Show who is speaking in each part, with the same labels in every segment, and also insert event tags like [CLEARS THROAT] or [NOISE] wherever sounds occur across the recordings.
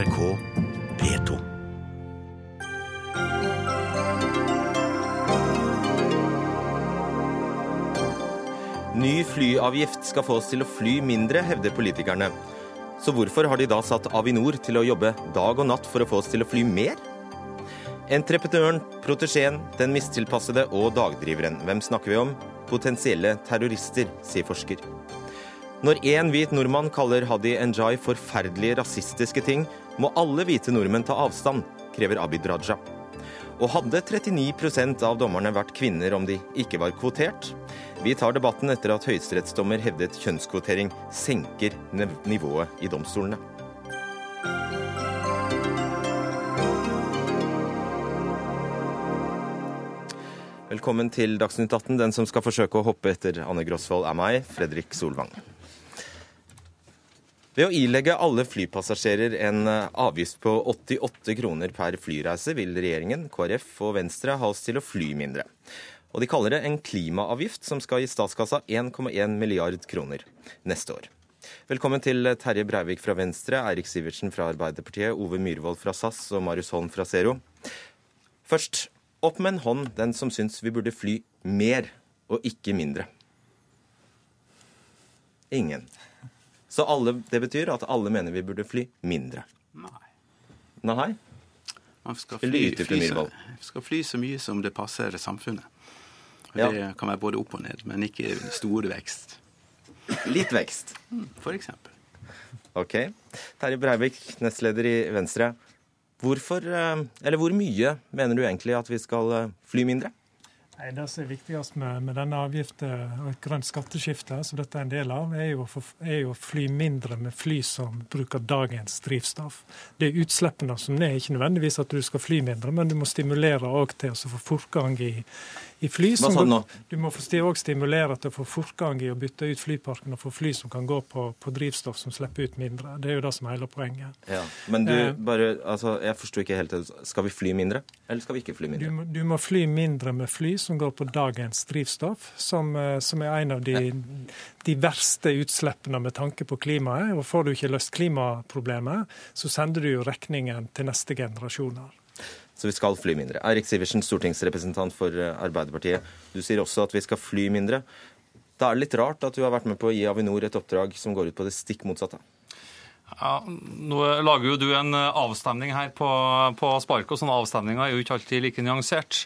Speaker 1: NRK P2.
Speaker 2: Ny flyavgift skal få oss til å fly mindre, hevder politikerne. Så hvorfor har de da satt Avinor til å jobbe dag og natt for å få oss til å fly mer? Entreprenøren, protesjeen, den mistilpassede og dagdriveren. Hvem snakker vi om? Potensielle terrorister, sier forsker. Når én hvit nordmann kaller Hadi Njay forferdelige rasistiske ting, må alle hvite nordmenn ta avstand, krever Abid Raja. Og hadde 39% av dommerne vært kvinner om de ikke var kvotert? Vi tar debatten etter at høyesterettsdommer hevdet kjønnskvotering senker nivået i domstolene. Velkommen til Dagsnytt 18. Den som skal forsøke å hoppe etter Anne Grosvold, er meg, Fredrik Solvang. Ved å ilegge alle flypassasjerer en eh, avgift på 88 kroner per flyreise, vil regjeringen, KrF og Venstre ha oss til å fly mindre. Og de kaller det en klimaavgift som skal gi statskassa 1,1 milliard kroner neste år. Velkommen til Terje Breivik fra Venstre, Eirik Sivertsen fra Arbeiderpartiet, Ove Myhrvold fra SAS og Marius Holm fra Zero. Først, opp med en hånd den som syns vi burde fly mer og ikke mindre. Ingen. Så alle, det betyr at alle mener vi burde fly mindre.
Speaker 3: Nei.
Speaker 2: Nei?
Speaker 3: Man skal fly, fly, så, skal fly så mye som det passer samfunnet. Og
Speaker 2: Ja.
Speaker 3: Det kan være både opp og ned, men ikke stor vekst,
Speaker 2: Litt vekst.
Speaker 3: for eksempel.
Speaker 2: Ok. Terje Breivik, nestleder i Venstre. Hvorfor, eh, eller hvor mye mener du egentlig at vi skal eh, fly mindre?
Speaker 4: Nei, Det som er viktigst med, med denne avgiften og et grønt skatteskifte, som dette er en del av, er jo, å er jo å fly mindre med fly som bruker dagens drivstoff. Det er utslippene som er, ikke nødvendigvis at du skal fly mindre, men du må stimulere også til å få fortgang i, i fly. Som
Speaker 2: sa du?
Speaker 4: Du må også stimulere til å få fortgang i å bytte ut flyparken og få fly som kan gå på, på drivstoff som slipper ut mindre. Det er jo det som er hele poenget.
Speaker 2: Ja. Men du,
Speaker 4: Eh.
Speaker 2: bare, altså, jeg forsto ikke helt. Skal vi fly mindre, eller skal vi ikke fly
Speaker 4: Du
Speaker 2: mindre?
Speaker 4: må, du må fly mindre med fly som går på dagens drivstoff, som, eh, som er en av de, de verste utslippene med tanke på klimaet. Og Får du ikke løst klimaproblemet, så sender du jo regningen til neste generasjoner.
Speaker 2: Så vi skal fly mindre. Eirik Sivertsen, stortingsrepresentant for eh, Arbeiderpartiet. Du sier også at vi skal fly mindre. Da er det litt rart at du har vært med på å gi Avinor et oppdrag som går ut på det stikk motsatte.
Speaker 5: Ja, nå lager jo du en eh, avstemning her på, på spark, og sånne avstemninger er jo ikke alltid like nyansert.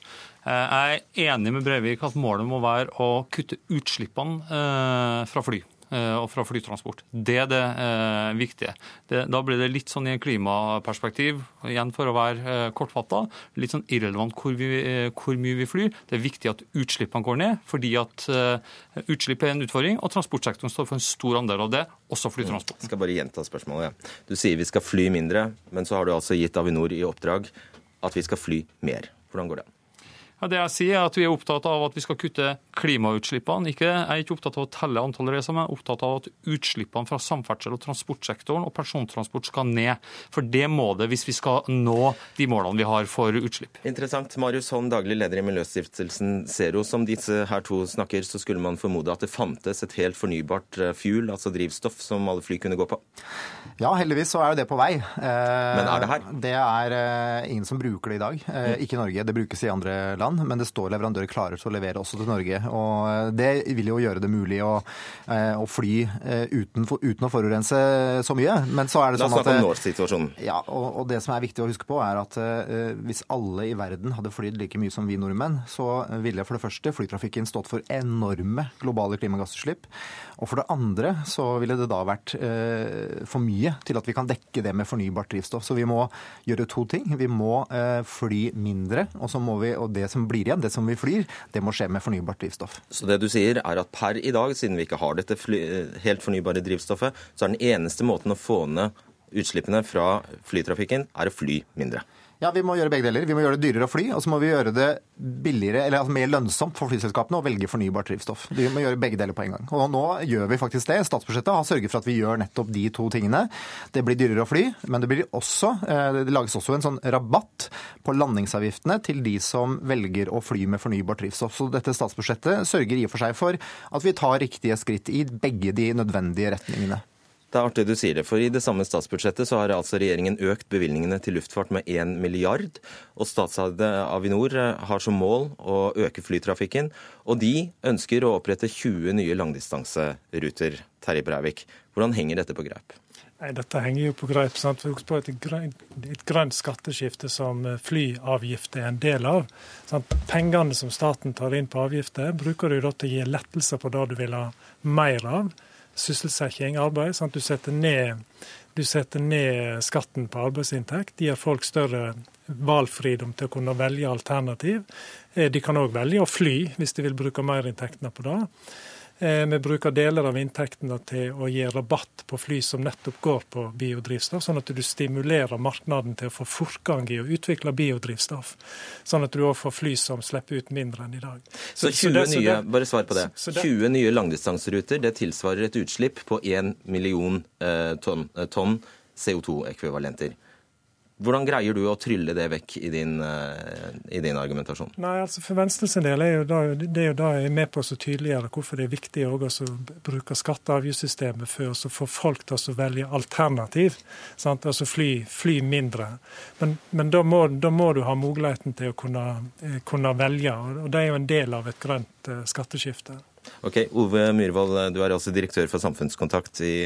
Speaker 5: Eh, Jeg er enig med Breivik at målet må være å kutte utslippene fra fly og fra flytransport. Det er det eh, viktige. Det, da blir det litt sånn i en klimaperspektiv, igjen for å være eh, kortfatta, litt sånn irrelevant hvor, vi, eh, hvor mye vi flyr. Det er viktig at utslippene går ned, fordi at eh, utslipp er en utfordring, og transportsektoren står for en stor andel av det, også flytransport.
Speaker 2: Jeg skal bare gjenta spørsmålet. Du sier vi skal fly mindre, men så har du altså gitt Avinor i oppdrag at vi skal fly mer. Hvordan går det?
Speaker 5: Ja, det jeg sier er at Vi er opptatt av at vi skal kutte klimautslippene. Ikke, jeg er ikke opptatt av å telle antall reiser, men jeg er opptatt av at utslippene fra samferdsel og transportsektoren og persontransport skal ned. For det må det hvis vi skal nå de målene vi har for utslipp.
Speaker 2: Interessant. Marius Holm, daglig leder i Miljøstiftelsen Zero. Som disse her to snakker, så skulle man formode at det fantes et helt fornybart eh, fuel, altså drivstoff, som alle fly kunne gå på.
Speaker 6: Ja, heldigvis så er jo det på vei. Eh,
Speaker 2: Men er det her?
Speaker 6: Det er eh, ingen som bruker det i dag. Eh, ikke i Norge, det brukes i andre land, men det står leverandører klare til å levere også til Norge. Og eh, det vil jo gjøre det mulig å, eh, å fly eh, uten, uten å forurense så mye. Men så er det
Speaker 2: La oss
Speaker 6: sånn at
Speaker 2: snakke om nå-situasjonen.
Speaker 6: ja, og, og det som er viktig å huske på, er at hvis alle i verden hadde flydd like mye som vi nordmenn, så ville for det første flytrafikken stått for enorme globale klimagassutslipp. Og for det andre så ville det da vært for mye til at vi kan dekke det med fornybart drivstoff. Så vi må gjøre to ting. Vi må fly mindre, og, så må vi, og det som blir igjen, det som vi flyr, det må skje med fornybart drivstoff.
Speaker 2: Så det du sier er at per i dag, siden vi ikke har dette fly, helt fornybare drivstoffet, så er den eneste måten å få ned utslippene fra flytrafikken, er å fly mindre.
Speaker 6: Ja, vi må gjøre begge deler. Vi må gjøre det dyrere å fly, og så må vi gjøre det billigere, eller altså mer lønnsomt for flyselskapene å velge fornybart drivstoff. Vi må gjøre begge deler på en gang. Og nå gjør vi faktisk det. Statsbudsjettet har sørget for at vi gjør nettopp de to tingene. Det blir dyrere å fly, men det blir også, eh, det lages også en sånn rabatt på landingsavgiftene til de som velger å fly med fornybart drivstoff. Så dette statsbudsjettet sørger i og for seg for at vi tar riktige skritt i begge de nødvendige retningene.
Speaker 2: Det er artig du sier det, for i det samme statsbudsjettet så har altså regjeringen økt bevilgningene til luftfart med 1 milliard, og statseide Avinor eh, har som mål å øke flytrafikken, og de ønsker å opprette 20 nye langdistanseruter. Terje Breivik, hvordan henger dette på greip?
Speaker 4: Nei, Dette henger jo på greip. sant? Husk på et grønt, et grønt skatteskifte som eh, flyavgifter er en del av. Sant? Pengene som staten tar inn på avgifter, bruker du da til å gi lettelser på det du vil ha mer av sysselsetting, arbeid. Sant? Du setter, ned, du setter ned skatten på arbeidsinntekt. De gir folk større valgfridom til å kunne velge alternativ. Eh, de kan òg velge å fly, hvis de vil bruke merinntektene på det. Eh, vi bruker deler av inntektene til å gi rabatt på fly som nettopp går på biodrivstoff, sånn at du stimulerer markedet til å få fortgang i å utvikle biodrivstoff. Sånn at du òg får fly som slipper ut mindre enn i dag.
Speaker 2: Så, så 20 det, nye, bare svar på det. Så, det, 20 nye langdistanseruter, det tilsvarer et utslipp på 1 million eh, tonn, eh, tonn CO2-ekvivalenter. Hvordan greier du å trylle det vekk i din, eh, i din argumentasjon?
Speaker 4: Nei, altså For Venstre sin del er jo da, det er jo da jeg er med på å tydeliggjøre hvorfor det er viktig å bruke skatte- og avgiftssystemet for å få folk til å velge alternativ. Sant? Altså fly, fly mindre. Men, men da, må, da, må, du ha muligheten til å kunne, eh, kunne velge, og det er jo en del av et grønt eh, skatteskifte.
Speaker 2: Ok, Ove Myhrvold, du er altså direktør for samfunnskontakt i,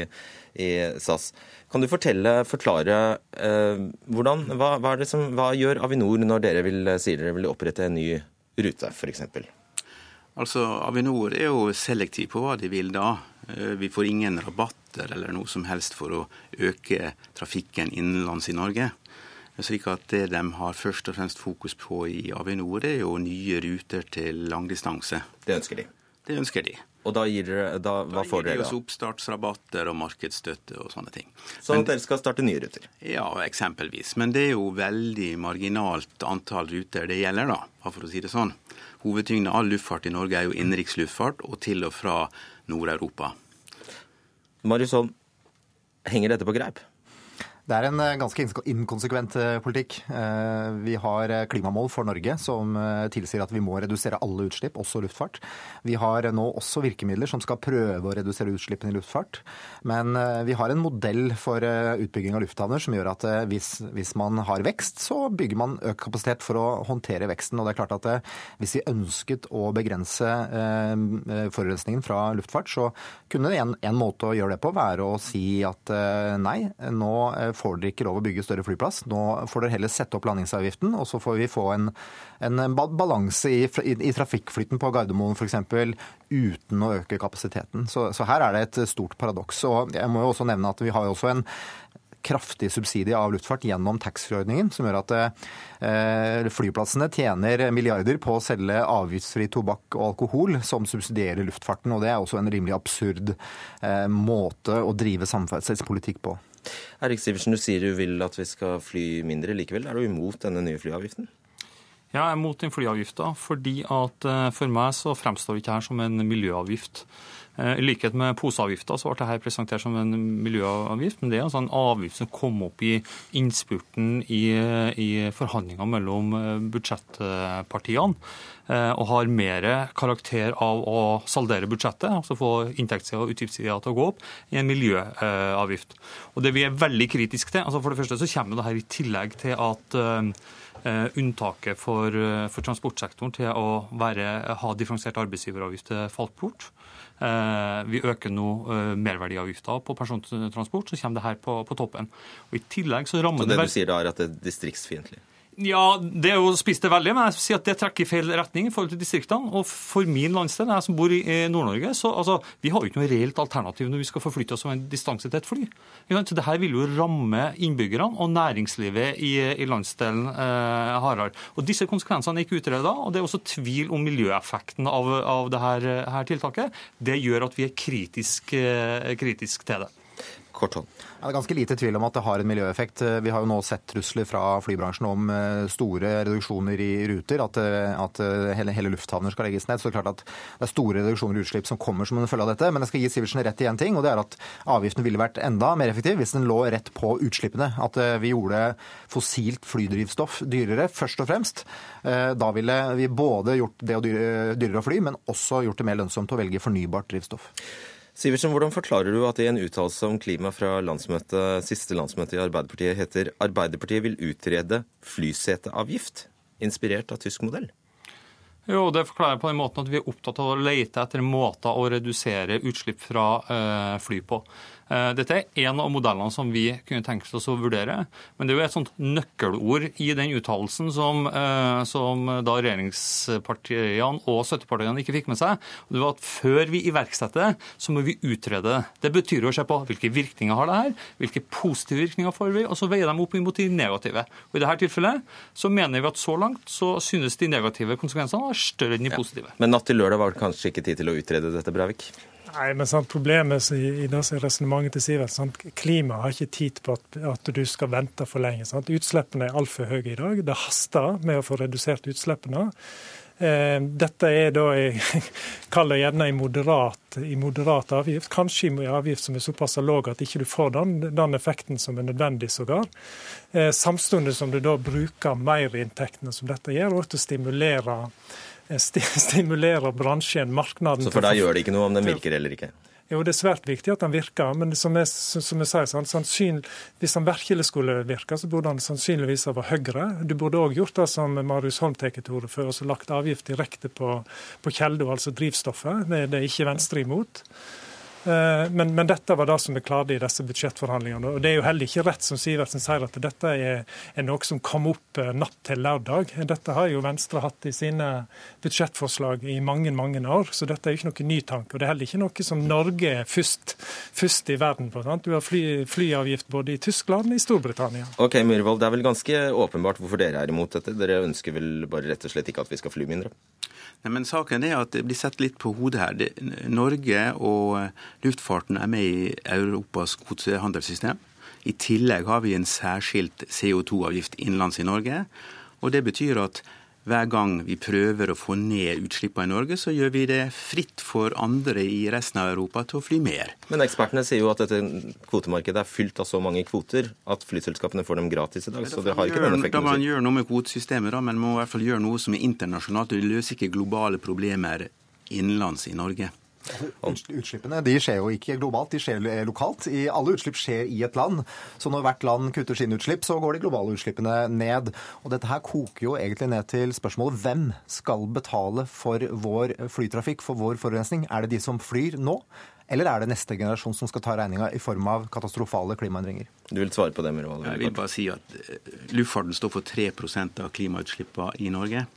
Speaker 2: i SAS. Kan du fortelle, forklare eh, hvordan, hva, hva, som, hva, gjør Avinor når dere vil, sier dere vil opprette en ny rute, f.eks.?
Speaker 3: Altså, Avinor er jo selektiv på hva de vil da. Eh, vi får ingen rabatter eller noe som helst for å øke trafikken innenlands i Norge. Slik at Det de har først og fremst fokus på i Avinor, er jo nye ruter til langdistanse.
Speaker 2: Det ønsker de?
Speaker 3: Det ønsker de.
Speaker 2: Og da gir dere, da, hva får dere da?
Speaker 3: Da gir de oss oppstartsrabatter og markedsstøtte og sånne ting.
Speaker 2: Sånn at dere skal starte nye ruter?
Speaker 3: Ja, eksempelvis. Men det er jo veldig marginalt antall ruter det gjelder, da, for å si det sånn. Hovedtyngden av all luftfart i Norge er jo innenriksluftfart og til og fra Nord-Europa.
Speaker 2: Marius Holm, henger dette på greip?
Speaker 6: Det er en eh, ganske inkonsekvent eh, politikk. Eh, vi har klimamål for Norge som tilsier at vi må redusere alle utslipp, også luftfart. Vi har nå også virkemidler som skal prøve å redusere utslippene i luftfart. Men vi har en modell for utbygging av lufthavner som gjør at hvis, hvis man har vekst, så bygger man økt kapasitet for å håndtere veksten. Og det er klart at hvis vi ønsket å begrense forurensningen fra luftfart, så kunne en, en måte å gjøre det på være å si at nei, nå får dere ikke lov å bygge større flyplass. Nå får dere heller sette opp landingsavgiften, og så får vi få en, en balanse i, i, i, trafikkflyten på Gardermoen f.eks. uten å øke kapasiteten. Så, så, her er det et stort paradoks. Og jeg må jo også nevne at vi har jo også en kraftig subsidie av luftfart gjennom taxfree-ordningen, som gjør at eh, flyplassene tjener milliarder på å selge avgiftsfri tobakk og alkohol, som subsidierer luftfarten. og Det er også en rimelig absurd eh, måte å drive samferdselspolitikk på.
Speaker 2: Erik Sivertsen, du sier du vil at vi skal fly mindre. Likevel er du imot denne nye flyavgiften?
Speaker 5: Jeg er imot den flyavgifta, fordi at eh, for meg så fremstår ikke her som en miljøavgift. Eh, I likhet med poseavgifta så ble dette presentert som en miljøavgift, men det er altså en avgift som kom opp i innspurten i, i forhandlinger mellom eh, budsjettpartiene, eh, og har mer karakter av å saldere budsjettet, altså få inntektssida og utgiftssida til å gå opp, i en miljøavgift. Og Det vi er veldig kritiske til, altså for det første så kommer det her i tillegg til at unntaket for, for, transportsektoren til å være, ha differensiert arbeidsgiveravgift falt bort. Eh, vi øker nå eh, merverdiavgifta på persontransport, så kommer det her på, på toppen. Og i tillegg så rammer
Speaker 2: så det du sier da er at det er distriktsfiendtlig?
Speaker 5: Ja, det er jo spiste veldig, men jeg sier at det trekker i feil retning i forhold til distriktene. Og for min landsdel, jeg som bor i Nord-Norge, så altså, vi har jo ikke noe reelt alternativ når vi skal forflytte oss over en distanse til et fly. Så det her vil jo ramme innbyggerne og næringslivet i, i landsdelen eh, hardere. Og disse konsekvensene er ikke utreda, og det er også tvil om miljøeffekten av, av det her, her, tiltaket. Det gjør at vi er kritisk, eh, kritisk til det.
Speaker 2: Korthånd.
Speaker 6: Ja, det er ganske lite tvil om at det har en miljøeffekt. Vi har jo nå sett trusler fra flybransjen om eh, store reduksjoner i ruter, at, eh, at eh, hele, hele, lufthavner skal legges ned. Så det er klart at det er store reduksjoner i utslipp som kommer som en følge av dette. Men jeg skal gi Sivertsen rett i én ting, og det er at avgiften ville vært enda mer effektiv hvis den lå rett på utslippene. At vi gjorde fossilt flydrivstoff dyrere, først og fremst. Da ville vi både gjort det dyrere å fly, men også gjort det mer lønnsomt å velge fornybart drivstoff.
Speaker 2: Sivertsen, hvordan forklarer du at i en uttalelse om klima fra landsmøte, siste landsmøte i Arbeiderpartiet heter Arbeiderpartiet vil utrede flyseteavgift, inspirert av tysk modell?
Speaker 5: Jo, Det forklarer på den måten at vi er opptatt av å lete etter måter å redusere utslipp fra eh, fly på. Eh, dette er en av modellene som vi kunne tenke oss å vurdere. Men det er jo et sånt nøkkelord i den uttalelsen som, eh, som da regjeringspartiene og støttepartiene ikke fikk med seg. Det var at før vi iverksetter så må vi utrede det. Det betyr å se på hvilke virkninger har det her, hvilke positive virkninger får vi, og så veier dem opp imot de negative. Og I dette tilfellet så mener vi at så langt så synes de negative konsekvensene er større enn de positive.
Speaker 2: Men natt til lørdag var det kanskje ikke tid til å utrede dette, Breivik?
Speaker 4: Nei, men sant, Problemet i, i det resonnementet til Sivert, sant, klima har ikke tid på at, at du skal vente for lenge. Sant. Utslippene er altfor høye i dag. Det haster med å få redusert utslippene. Eh, dette er da jeg [LAUGHS] kaller gjerne en moderat, en moderat avgift. Kanskje en avgift som er såpass lav at ikke du får den, den effekten som er nødvendig sågar. Eh, samtidig som du da bruker merinntektene som dette gjør, og til å stimulere [LAUGHS] stimulerer bransjen, markedet
Speaker 2: Så for deg gjør det ikke noe om den virker eller ikke?
Speaker 4: Jo, det er svært viktig at den virker, men som jeg, som jeg sier, sannsyn, hvis han virkelig skulle virke, så burde han sannsynligvis ha vært høyere. Du burde òg gjort det som Marius Holm tar til orde for, altså lagt avgift direkte på, på kjelde, altså drivstoffet. Det, det er ikke Venstre imot. Eh, men, men, dette var det som vi klarte i disse budsjettforhandlingene. Og Det er jo heller ikke rett som Sivertsen sier, at dette er, er, noe som kom opp eh, natt til lørdag. Dette har jo Venstre hatt i sine budsjettforslag i mange mange år, så dette er jo ikke noe ny tanke. Og det er heller ikke noe som Norge er først, først i verden på. Sant? Du har fly, flyavgift både i Tyskland og i Storbritannia.
Speaker 2: Ok, Myhrvold, Det er vel ganske åpenbart hvorfor dere er imot dette. Dere ønsker vel bare rett og slett ikke at vi skal fly mindre?
Speaker 3: Nei, men Saken er at det blir sett litt på hodet her. Det, Norge og luftfarten er med i Europas kvotehandelssystem. I tillegg har vi en særskilt CO2-avgift innenlands i Norge. Og det betyr at hver gang vi prøver å få ned utslippene i Norge, så gjør vi det fritt for andre i resten av Europa til å fly mer.
Speaker 2: Men ekspertene sier jo at dette kvotemarkedet er fylt av så mange kvoter at flyselskapene får dem gratis i dag. så det har ikke den effekten.
Speaker 3: Da man gjøre noe med kvotesystemet, da, men man må i hvert fall gjøre noe som er internasjonalt. Det løser ikke globale problemer innenlands i Norge.
Speaker 6: Utslippene de skjer jo ikke globalt, de skjer lokalt. I, alle utslipp skjer i et land. Så når hvert land kutter sine utslipp, så går de globale utslippene ned. Og dette her koker jo egentlig ned til spørsmålet hvem skal betale for vår flytrafikk, for vår forurensning? Er det de som flyr nå? Eller er det neste generasjon som skal ta regninga i form av katastrofale klimaendringer?
Speaker 2: Du vil svare på det, Myhrvold?
Speaker 3: Jeg vil bare si at eh, luftfarten står for 3% av klimautslippene i Norge.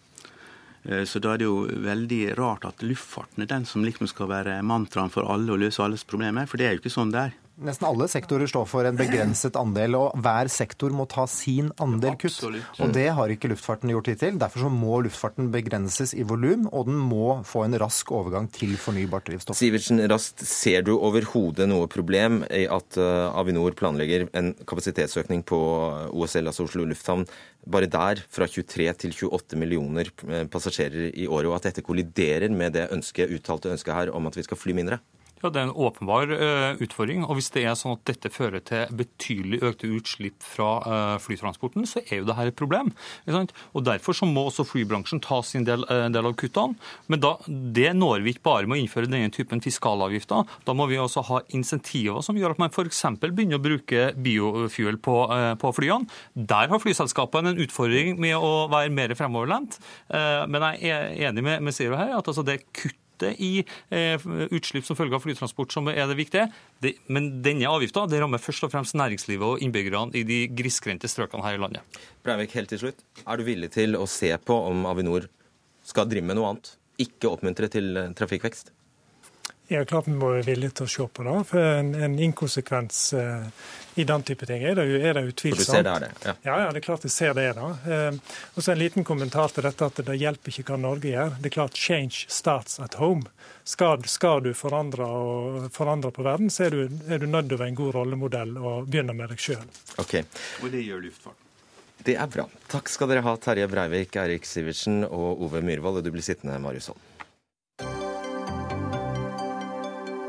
Speaker 3: Eh, så da er det jo veldig rart at luftfarten er den som liksom skal være mantraen for alle og løse alles problemer, for det er jo ikke sånn det er.
Speaker 6: Nesten alle sektorer står for en begrenset andel, og hver sektor må ta sin andel kutt. Og det har ikke luftfarten gjort hittil. Derfor så må luftfarten begrenses i volum, og den må få en rask overgang til fornybart drivstoff.
Speaker 2: Sivertsen Rast, ser du overhodet noe problem i at eh, Avinor planlegger en kapasitetsøkning på OSL, altså Oslo lufthavn, bare der fra 23 til 28 millioner eh, passasjerer i året, og at dette kolliderer med det ønsket, uttalte ønsket her om at vi skal fly mindre?
Speaker 5: Ja, Det er en åpenbar uh, utfordring. og Hvis det er sånn at dette fører til betydelig økte utslipp fra uh, flytransporten, så er jo dette et problem. Og Derfor så må også flybransjen ta sin del, uh, del av kuttene. Men da, det når vi ikke bare med å innføre denne typen fiskalavgifter. Da må vi også ha insentiver som gjør at man f.eks. begynner å bruke biofuel på, på, flyene. Der har flyselskapene en utfordring med å være mer fremoverlent. Men jeg er enig med, med Zero her at altså det kutt kutte i eh, utslipp som følge av flytransport som er det viktige. men denne avgifta rammer først og fremst næringslivet og innbyggerne i de grisgrendte strøkene her i landet.
Speaker 2: Breivik, helt til slutt. Er du villig til å se på om Avinor skal drive med noe annet? Ikke oppmuntre til eh, trafikkvekst?
Speaker 4: Ja, klart vi må være villige til å se på det. For en, en inkonsekvens eh, i den type ting er det er det utvilsomt.
Speaker 2: For du ser det er det? Ja.
Speaker 4: ja, ja, det er klart jeg ser det. da. Eh, og så En liten kommentar til dette at det hjelper ikke hva Norge gjør. Det er klart change starts at home. Skal, skal du forandre, og, forandre, på verden, så er du, er du nødt til å være en god rollemodell og begynne med deg sjøl.
Speaker 2: Okay.
Speaker 3: Og det gjør luftfarten.
Speaker 2: Det er bra. Takk skal dere ha, Terje Breivik, Eirik Sivertsen og Ove Myhrvold. Og du blir sittende, Marius Holm.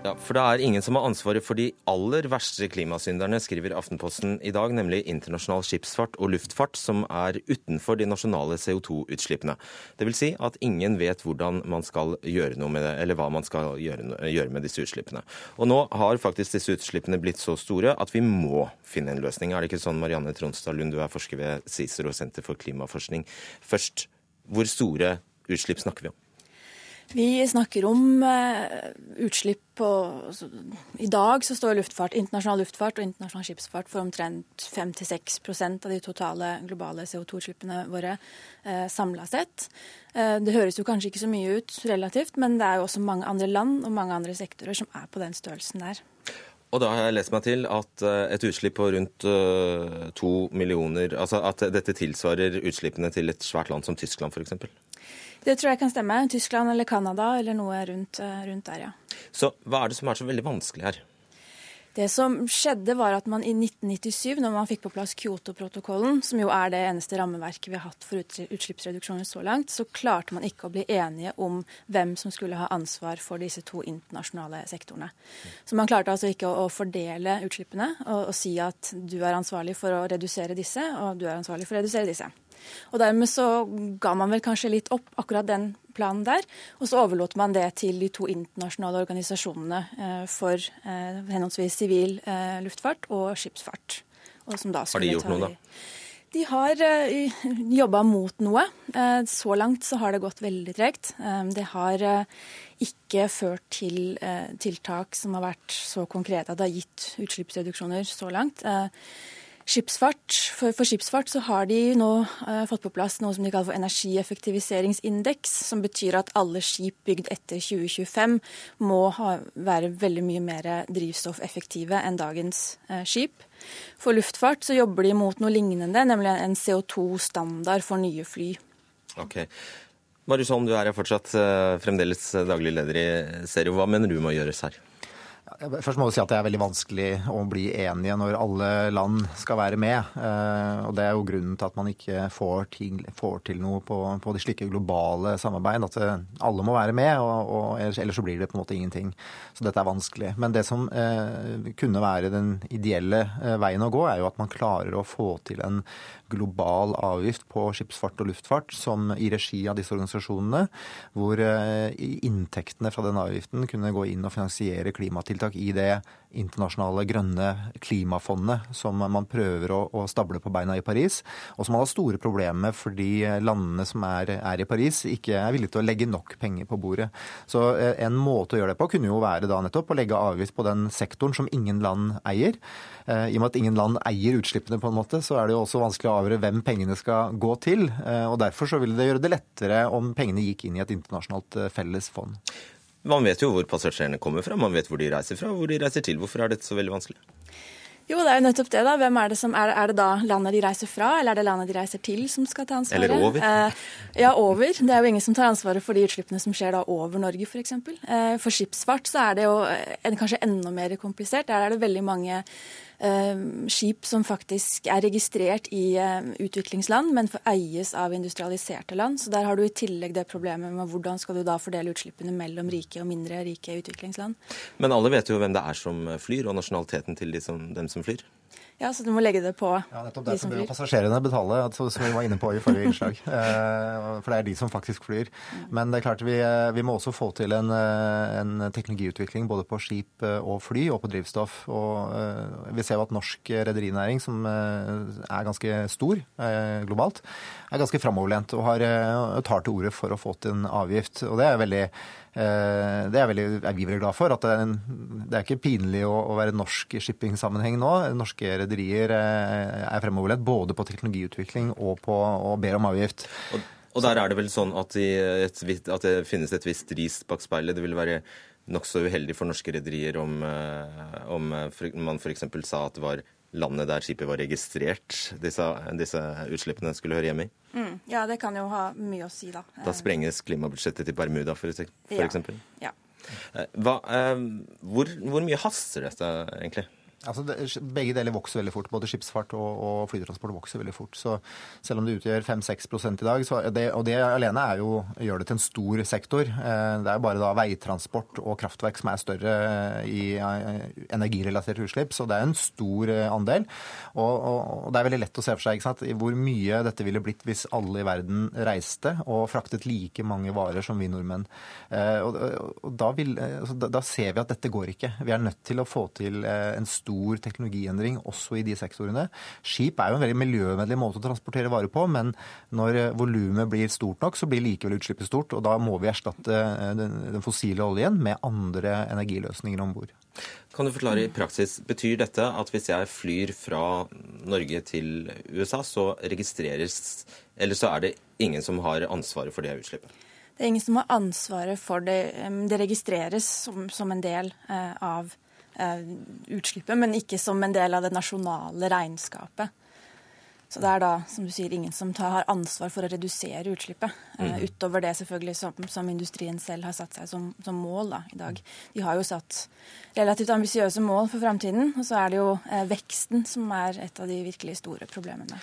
Speaker 2: Ja, For det er ingen som har ansvaret for de aller verste klimasynderne, skriver Aftenposten i dag, nemlig internasjonal skipsfart og luftfart, som er utenfor de nasjonale CO2-utslippene. Det vil si at ingen vet hvordan man skal gjøre noe med det, eller hva man skal gjøre, gjøre med disse utslippene. Og nå har faktisk disse utslippene blitt så store at vi må finne en løsning. Er det ikke sånn, Marianne Tronstad Lund, du er forsker ved CICERO Senter for klimaforskning. Først, hvor store utslipp snakker vi om?
Speaker 7: Vi snakker om uh, utslipp på altså, I dag så står luftfart, internasjonal luftfart og internasjonal skipsfart for omtrent 5-6% av de totale globale CO2-utslippene våre uh, samla sett. Uh, det høres jo kanskje ikke så mye ut relativt, men det er jo også mange andre land og mange andre sektorer som er på den størrelsen der.
Speaker 2: Og da har jeg lest meg til at et utslipp på rundt to millioner Altså at dette tilsvarer utslippene til et svært land som Tyskland f.eks.?
Speaker 7: Det tror jeg kan stemme. Tyskland eller Canada eller noe rundt, eh, rundt, der, ja.
Speaker 2: Så hva er det som er så veldig vanskelig her?
Speaker 7: Det som skjedde, var at man i 1997, når man fikk på plass Kyoto-protokollen, som jo er det eneste rammeverket vi har hatt for utslippsreduksjoner så langt, så klarte man ikke å bli enige om hvem som skulle ha ansvar for disse to internasjonale sektorene. Så man klarte altså ikke å, fordele utslippene og, og si at du er ansvarlig for å redusere disse, og du er ansvarlig for å redusere disse. Og Dermed så ga man vel kanskje litt opp akkurat den planen der. Og så overlot man det til de to internasjonale organisasjonene eh, for eh, henholdsvis sivil eh, luftfart og skipsfart.
Speaker 2: Og har de gjort noe, da?
Speaker 7: De har uh, jobba mot noe. Uh, så langt så har det gått veldig tregt. Uh, det har ikke ført til tiltak som har vært så konkrete at det har gitt utslippsreduksjoner så langt. Skipsfart, for, for, skipsfart så har de nå uh, fått på plass noe som de kaller for energieffektiviseringsindeks, som betyr at alle skip bygd etter 2025 må ha, være veldig mye mer drivstoffeffektive enn dagens uh, skip. For luftfart så jobber de mot noe lignende, nemlig en CO2-standard for nye fly.
Speaker 2: Ok. Marius Holm, du er fortsatt uh, fremdeles daglig leder i Serio. Hva mener du må gjøres her?
Speaker 6: Først må du si at det er veldig vanskelig å bli enige når alle land skal være med. Eh, og Det er jo grunnen til at man ikke får til, får til noe på, på, de slike globale samarbeid. At eh, alle må være med, og, og ellers så blir det på en måte ingenting. Så dette er vanskelig. Men det som eh, kunne være den ideelle eh, veien å gå, er jo at man klarer å få til en global avgift på skipsfart og luftfart som i regi av disse organisasjonene, hvor eh, inntektene fra den avgiften kunne gå inn og finansiere klimatiltak i det internasjonale grønne klimafondet som man prøver å, å, stable på beina i Paris, og som man har store problemer med fordi landene som er, er, i Paris, ikke er villige til å legge nok penger på bordet. Så eh, en måte å gjøre det på kunne jo være da nettopp å legge avgift på den sektoren som ingen land eier. Eh, I og med at ingen land eier utslippene, på en måte, så er det jo også vanskelig å avgjøre hvem pengene skal gå til. Eh, og Derfor så ville det gjøre det lettere om pengene gikk inn i et internasjonalt felles fond.
Speaker 2: Man vet jo hvor passasjerene kommer fra, man vet hvor de reiser fra, hvor de reiser til. Hvorfor er dette så veldig vanskelig?
Speaker 7: Jo, det er jo nettopp det, da. Hvem er det som, er, er, det da landet de reiser fra, eller er det landet de reiser til som skal ta ansvaret?
Speaker 2: Eller over? Eh,
Speaker 7: ja, over. Det er jo ingen som tar ansvaret for de utslippene som skjer da over Norge, f.eks. For, eh, for skipsfart så er det jo en, kanskje enda mer komplisert. Der er det veldig mange Eh, skip som faktisk er registrert i eh, utviklingsland, men eies av industrialiserte land. Så der har du i tillegg det problemet med hvordan skal du da fordele utslippene mellom rike og mindre rike utviklingsland.
Speaker 2: Men alle vet jo hvem det er som flyr, og nasjonaliteten til de som, dem som flyr?
Speaker 7: Ja, Så du må legge det på
Speaker 6: ja, nettopp de som flyr? Passasjerene betale, som vi var inne på i forrige innslag. [LAUGHS] Eh, for det er de som faktisk flyr. Men det er klart vi, eh, vi må også få til en, eh, en, teknologiutvikling både på skip og fly og på drivstoff. Og vi ser jo at norsk rederinæring, som er ganske stor globalt, er ganske framoverlent og har, tar til orde for å få til en avgift. Og det er veldig det er, veldig, er, vi veldig glad for. at Det er, en, det er ikke pinlig å, å være norsk i shippingsammenheng nå. Norske rederier eh, er fremoverlent både på teknologiutvikling og, på, og ber om avgift.
Speaker 2: Og, og der er det vel sånn at, et, at, det finnes et visst ris bak speilet. Det vil være nokså uheldig for norske rederier om, eh, om man f.eks. sa at det var landet der skipet var registrert, disse, disse utslippene skulle høre hjemme i?
Speaker 7: Mm, ja, det kan jo ha mye å si, da.
Speaker 2: Da sprenges klimabudsjettet til Bermuda, for,
Speaker 7: ja,
Speaker 2: eksempel?
Speaker 7: Ja.
Speaker 2: Eh, hva, eh, hvor, hvor, mye haster dette egentlig?
Speaker 6: Altså det, begge deler vokser veldig fort. Både skipsfart og, og, flytransport vokser veldig fort. Så selv om det utgjør 5-6% i dag, det, og det alene jo, gjør det til en stor sektor. Eh, det er bare da veitransport og kraftverk som er større eh, i eh, energirelaterte utslipp, så det er en stor andel. Og, og, og det er veldig lett å se for seg sant, hvor mye dette ville blitt hvis alle i verden reiste og fraktet like mange varer som vi nordmenn. Og, da, vil, altså, da, da ser vi at dette går ikke. Vi er nødt til å få til en stor stor teknologiendring også i de sektorene. Skip er jo en veldig miljøvennlig måte å transportere varer på, men når eh, volumet blir stort nok, så blir likevel utslippet stort. Og da må vi erstatte eh, den fossile oljen med andre energiløsninger om bord.
Speaker 2: Kan du forklare i praksis, Betyr dette at hvis jeg flyr fra Norge til USA, så registreres Eller så er det ingen som har ansvaret for det utslippet?
Speaker 7: Det er ingen som har ansvaret for det. Det registreres som, som en del eh, av Eh, utslippet, men ikke som en del av det nasjonale regnskapet. Så det er da, som du sier, ingen som tar, har ansvar for å redusere utslippet. Mm. Uh, utover det selvfølgelig som, som, industrien selv har satt seg som, som, mål da, i dag. De har jo satt relativt ambisiøse mål for framtiden. Og så er det jo uh, veksten som er et av de virkelig store problemene.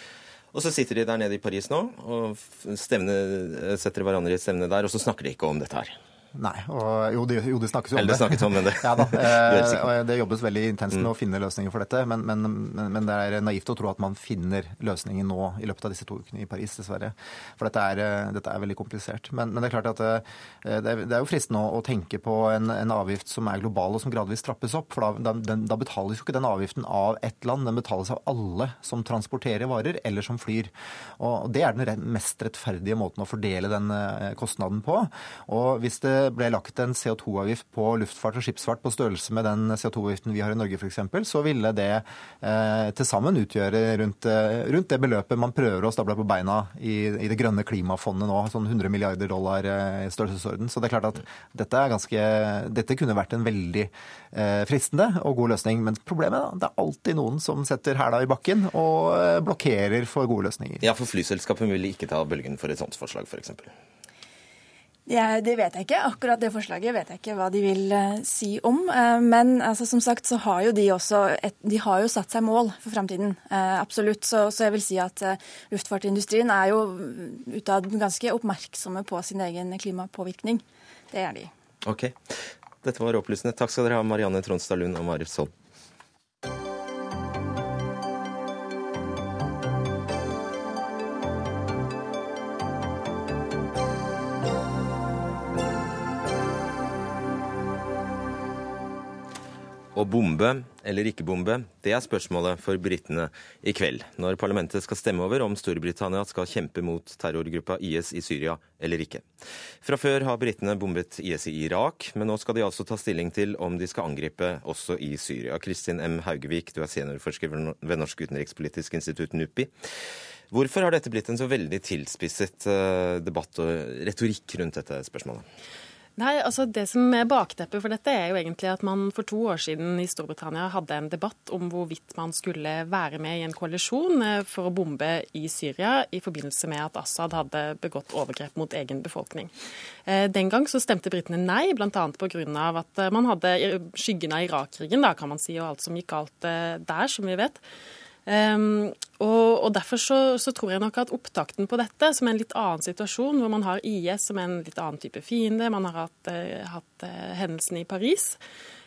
Speaker 2: Og så sitter de der nede i Paris nå og stevne, setter hverandre i stevne der, og så snakker de ikke om dette her.
Speaker 6: Nei. Og, jo, det, jo, de snakkes jo om
Speaker 2: Eller det. Snakkes om det. [LAUGHS]
Speaker 6: ja da. [LAUGHS] Eh, det jobbes veldig intenst med å mm. finne løsninger for dette. Men, men, men, det er naivt å tro at man finner løsningen nå i løpet av disse to ukene i Paris, dessverre. For dette er, eh, dette er veldig komplisert. Men, det er klart at eh, det, er, det er jo fristende å, å tenke på en, en, avgift som er global og som gradvis trappes opp. For da, den, da, betales jo ikke den avgiften av ett land, den betales av alle som transporterer varer eller som flyr. Og det er den mest rettferdige måten å fordele den kostnaden på. Og hvis det ble lagt en CO2-avgift på luftfart og skipsfart på størrelse med den CO2-avgiften vi har i Norge f.eks., så ville det eh, til sammen utgjøre rundt, eh, rundt, det beløpet man prøver å stable på beina i, i, det grønne klimafondet nå, sånn 100 milliarder dollar eh, i størrelsesorden. Så det er klart at dette, er ganske, dette kunne vært en veldig eh, fristende og god løsning. Men problemet da, det er alltid noen som setter hæla i bakken og eh, blokkerer for gode løsninger.
Speaker 2: Ja, for flyselskapet vil ikke ta bølgen for et sånt forslag, f.eks.
Speaker 7: Ja, det vet jeg ikke. Akkurat det forslaget vet jeg ikke hva de vil uh, si om. Uh, men altså, som sagt så har jo de også et, de har jo satt seg mål for framtiden. Uh, absolutt. Så, så, jeg vil si at luftfartindustrien er jo utad ganske oppmerksomme på sin egen klimapåvirkning. Det er de.
Speaker 2: Ok. Dette var opplysende. Takk skal dere ha, Marianne Tronstad Lund og Marit Solm. Å bombe eller ikke bombe, det er spørsmålet for britene i kveld, når parlamentet skal stemme over om Storbritannia skal kjempe mot terrorgruppa IS i Syria eller ikke. Fra før har britene bombet IS i Irak, men nå skal de altså ta stilling til om de skal angripe også i Syria. Kristin M. Haugevik, du er seniorforsker ved Norsk utenrikspolitisk institutt, NUPI. Hvorfor har dette blitt en så veldig tilspisset eh, debatt og retorikk rundt dette spørsmålet?
Speaker 8: Nei, altså Det som er bakteppet for dette, er jo egentlig at man for to år siden i Storbritannia hadde en debatt om hvorvidt man skulle være med i en koalisjon eh, for å bombe i Syria i forbindelse med at Assad hadde begått overgrep mot egen befolkning. Eh, den gang så stemte britene nei, bl.a. pga. at eh, man hadde skyggen av Irak-krigen, kan man si, og alt som gikk galt der, som vi vet. Um, og, og, Derfor så, så, tror jeg nok at opptakten på dette, som er en litt annen situasjon, hvor man har IS som en litt annen type fiende, man har hatt, uh, hatt uh, hendelsen i Paris,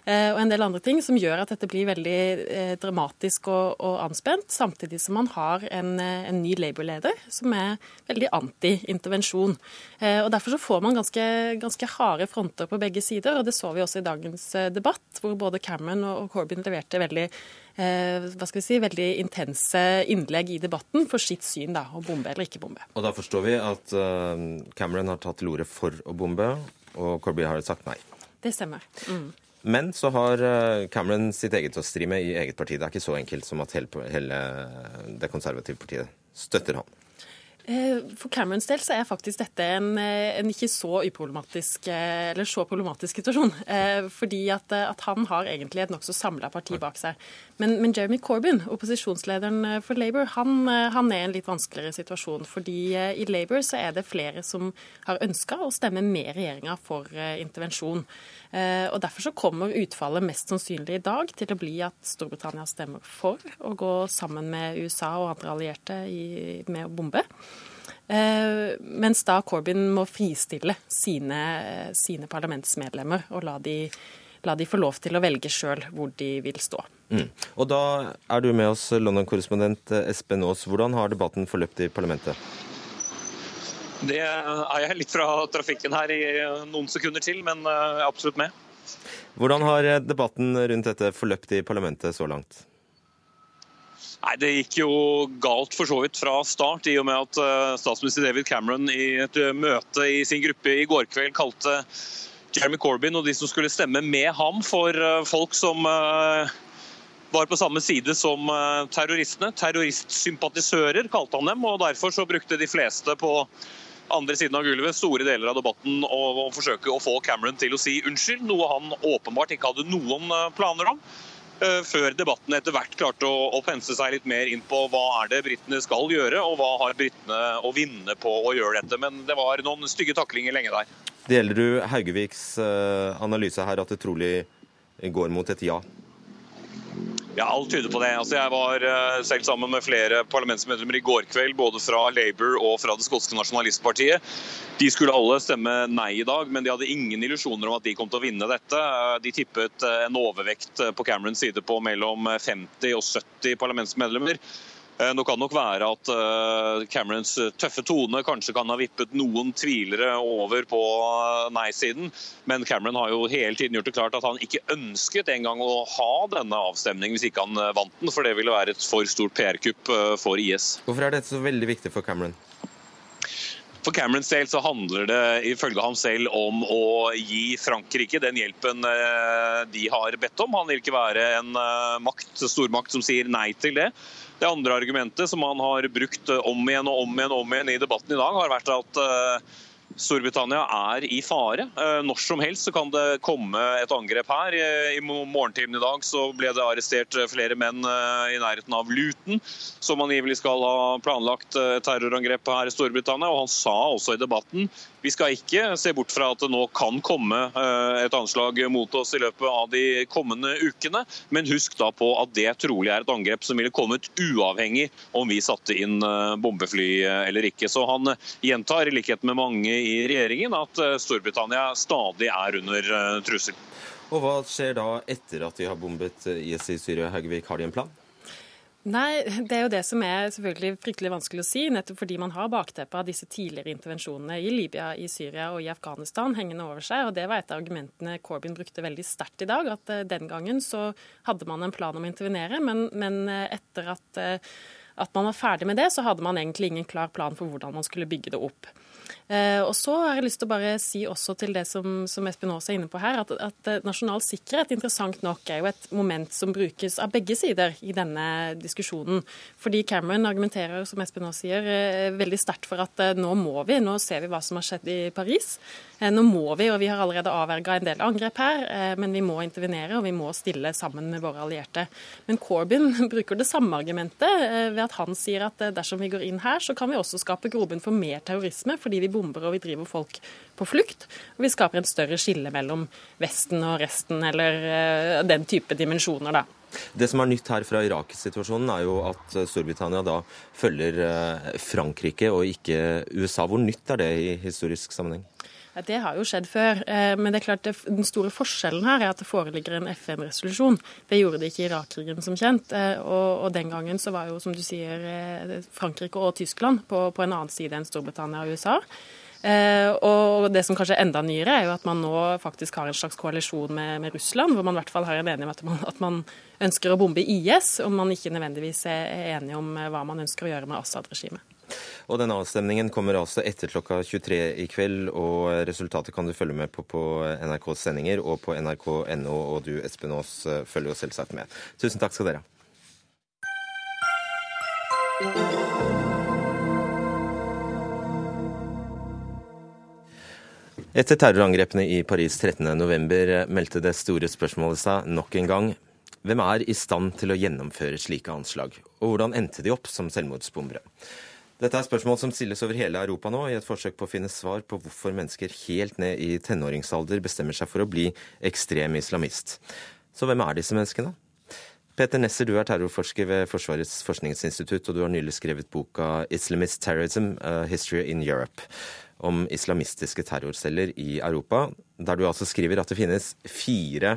Speaker 8: og en del andre ting som gjør at dette blir veldig dramatisk og, og, anspent, samtidig som man har en, en ny Labour-leder som er veldig anti-intervensjon. og Derfor så får man ganske, ganske, harde fronter på begge sider, og det så vi også i dagens debatt, hvor både Cameron og Corbyn leverte veldig Eh, hva skal vi si, veldig intense innlegg i debatten for sitt syn, da, å bombe eller ikke bombe.
Speaker 2: Og Da forstår vi at eh, Cameron har tatt til orde for å bombe, og Corby har sagt nei.
Speaker 8: Det stemmer. Mm.
Speaker 2: Men så har eh, Cameron sitt eget å stri med i eget parti. Det er ikke så enkelt som at hele, det konservative partiet støtter han.
Speaker 8: Eh, for Camerons del så er faktisk dette en, eh, en ikke så eh, så problematisk situasjon. Fordi at, at han har egentlig et nokså samla parti bak seg. Men, men, Jeremy Corbyn, opposisjonslederen for Labour, han, han, er i en litt vanskeligere situasjon. Fordi i Labour så er det flere som har ønska å stemme med regjeringa for intervensjon. Og Derfor så kommer utfallet mest sannsynlig i dag til å bli at Storbritannia stemmer for å gå sammen med USA og andre allierte i, med å bombe. Eh, mens da Corbyn må fristille sine, sine parlamentsmedlemmer og la de, la de, få lov til å velge sjøl hvor de vil stå.
Speaker 2: Mm. Og Da er du med oss, London-korrespondent Espen Aas. Hvordan har debatten forløpt i parlamentet?
Speaker 9: Det er jeg litt fra trafikken her i noen sekunder til, men jeg er absolutt med.
Speaker 2: Hvordan har debatten rundt dette forløpt i parlamentet så langt?
Speaker 9: Nei, Det gikk jo galt for så vidt fra start, i og med at eh, statsminister David Cameron i et eh, møte i sin gruppe i går kveld kalte Jeremy Corbyn og de som skulle stemme med ham, for eh, folk som var på samme side som terroristene. Terroristsympatisører kalte han dem, og derfor så brukte de fleste på andre siden av gulvet store deler av debatten å forsøke å få Cameron til å si unnskyld, noe han åpenbart ikke hadde noen planer om. Eh, før debatten etter hvert klarte å, å pense seg litt mer inn på hva er det britene skal gjøre, og hva har britene å vinne på å gjøre dette. Men det var noen stygge taklinger lenge der.
Speaker 2: Deler du Haugeviks eh, analyse her, at det trolig går mot et ja?
Speaker 9: Ja, alt tyder på det. Altså, jeg var uh, selv sammen med flere parlamentsmedlemmer i går kveld, både fra Labour og fra det skotske nasjonalistpartiet. De skulle alle stemme nei i dag, men de hadde ingen illusjoner om at de kom til å vinne dette. Uh, de tippet uh, en overvekt på Camerons side på mellom 50 og 70 parlamentsmedlemmer. Eh, nå kan nok være at eh, Camerons tøffe tone kanskje kan ha vippet noen tvilere over på eh, nei-siden, men Cameron har jo hele tiden gjort det klart at han ikke ønsket engang å ha denne avstemningen hvis ikke han vant den, for det ville være et for stort PR-kupp for IS.
Speaker 2: Hvorfor er dette så veldig viktig for Cameron?
Speaker 9: For Camerons del så handler det ifølge ham selv om å gi Frankrike den hjelpen de har bedt om. Han vil ikke være en makt, stormakt som sier nei til det. Det andre argumentet som han har brukt om igjen og om igjen, om igjen i debatten i dag, har vært at eh, Storbritannia er i fare. Eh, når som helst så kan det komme et angrep her. I morgentimen i dag så ble det arrestert flere menn eh, i nærheten av Luton, som angivelig skal ha planlagt terrorangrep her i Storbritannia. Og han sa også i debatten vi skal ikke se bort fra at det nå kan komme eh, et anslag mot oss i løpet av de kommende ukene, men husk da på at det trolig er et angrep som ville kommet uavhengig om vi satte inn eh, bombefly eh, eller ikke. Så han gjentar, i likhet med mange i regjeringen, at Storbritannia stadig er under trussel.
Speaker 2: Og Hva skjer da etter at de har bombet IS i Syria? Haugevik, har de en plan?
Speaker 8: Nei, det er jo det som er selvfølgelig fryktelig vanskelig å si, nettopp fordi man har bakteppet av disse tidligere intervensjonene i Libya, i Syria og i Afghanistan hengende over seg. og Det var et av argumentene Corbyn brukte veldig sterkt i dag. At uh, den gangen så hadde man en plan om å intervenere, men, men uh, etter at, uh, at man var ferdig med det, så hadde man egentlig ingen klar plan for hvordan man skulle bygge det opp. Eh, og så har jeg lyst til å bare si også til det som, som Espen Aas er inne på her, at, at, eh, nasjonal sikkerhet interessant nok er jo et moment som brukes av begge sider i denne diskusjonen. Fordi Cameron argumenterer, som Espen Aas sier, eh, veldig sterkt for at nå må vi, nå ser vi hva som har skjedd i Paris. Nå må vi, og vi har allerede avverga en del angrep her, men vi må intervenere og vi må stille sammen med våre allierte. Men Corbyn [LAUGHS] bruker det samme argumentet ved at han sier at dersom vi går inn her, så kan vi også skape grobunn for mer terrorisme. fordi vi bomber og vi driver folk på flukt. Og vi skaper en større skille mellom Vesten og resten, eller uh, den type dimensjoner, da.
Speaker 2: Det som er nytt her fra Irak-situasjonen, er jo at Storbritannia da følger eh, Frankrike og ikke USA. Hvor nytt er det i historisk sammenheng?
Speaker 8: Det har jo skjedd før. Eh, men det er klart den store forskjellen her er at det foreligger en FN-resolusjon. Det gjorde det ikke i Irak-krigen, som kjent. Og, den gangen så var jo, som du sier, Frankrike og Tyskland på, på en annen side enn Storbritannia og USA. Eh, og det som kanskje er enda nyere, er jo at man nå faktisk har en slags koalisjon med, med Russland, hvor man i hvert fall har en enighet om at man, at man ønsker å bombe IS, og man ikke nødvendigvis er enige om eh, hva man ønsker å gjøre med Assad-regimet.
Speaker 2: Og denne avstemningen kommer altså etter klokka 23 i kveld, og resultatet kan du følge med på på NRKs sendinger og på nrk.no, og du Espen Aas følger jo selvsagt med. Tusen takk skal dere ha. Etter terrorangrepene i Paris 13.11 meldte det store spørsmålet seg nok en gang. Hvem er i stand til å gjennomføre slike anslag, og hvordan endte de opp som selvmordsbombere? Dette er spørsmål som stilles over hele Europa nå, i et forsøk på å finne svar på hvorfor mennesker helt ned i tenåringsalder bestemmer seg for å bli ekstrem islamist. Så hvem er disse menneskene? Peter Nesser, du er terrorforsker ved Forsvarets forskningsinstitutt, og du har nylig skrevet boka 'Islamist Terrorism A History in Europe' om islamistiske terrorceller i Europa, der du altså skriver at det finnes fire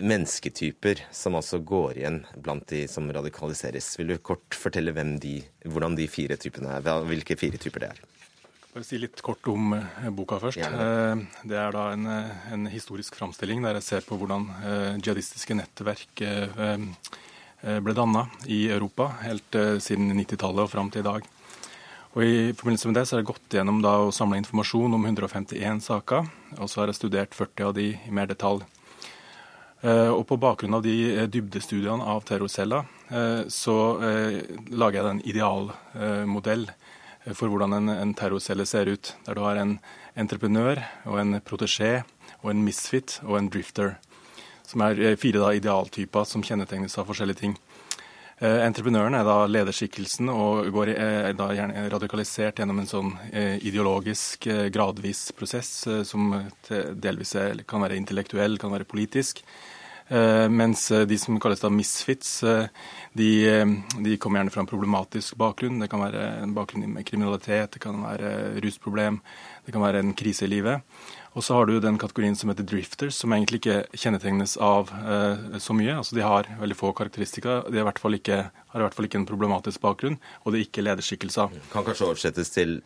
Speaker 2: mennesketyper som altså går igjen blant de som radikaliseres. Vil du kort fortelle de, hvordan de fire typene er, hvilke fire typer det er?
Speaker 10: Bare si litt kort om eh, boka først. Ja. Det er da en, eh, en, historisk framstilling der jeg ser på hvordan eh, jihadistiske nettverk ble danna i Europa helt siden 90-tallet og fram til i dag. Og I forbindelse med det så har jeg gått gjennom da og samla informasjon om 151 saker. Og så har jeg studert 40 av de i mer detalj. Eh, og På bakgrunn av de eh, dybdestudiene av terrorceller, eh, så lager jeg en idealmodell for hvordan en, en terrorcelle ser ut. Der du har en entreprenør og en protesjé og en misfit og en drifter. Som er fire da, idealtyper som kjennetegnes av forskjellige ting. Entreprenøren er da lederskikkelsen og går, er da gjerne radikalisert gjennom en sånn ideologisk, gradvis prosess som delvis kan være intellektuell, kan være politisk. Mens de som kalles da misfits, de, de, kommer gjerne fra en problematisk bakgrunn. Det kan være en bakgrunn med kriminalitet, det kan være rusproblem, det kan være en krise i livet. Og så har du den kategorien som heter drifters, som egentlig ikke kjennetegnes av eh, så mye. Altså De har veldig få karakteristika. De i ikke, har i hvert fall ikke en problematisk bakgrunn, og det er ikke lederskikkelser.
Speaker 2: Kan kanskje oversettes til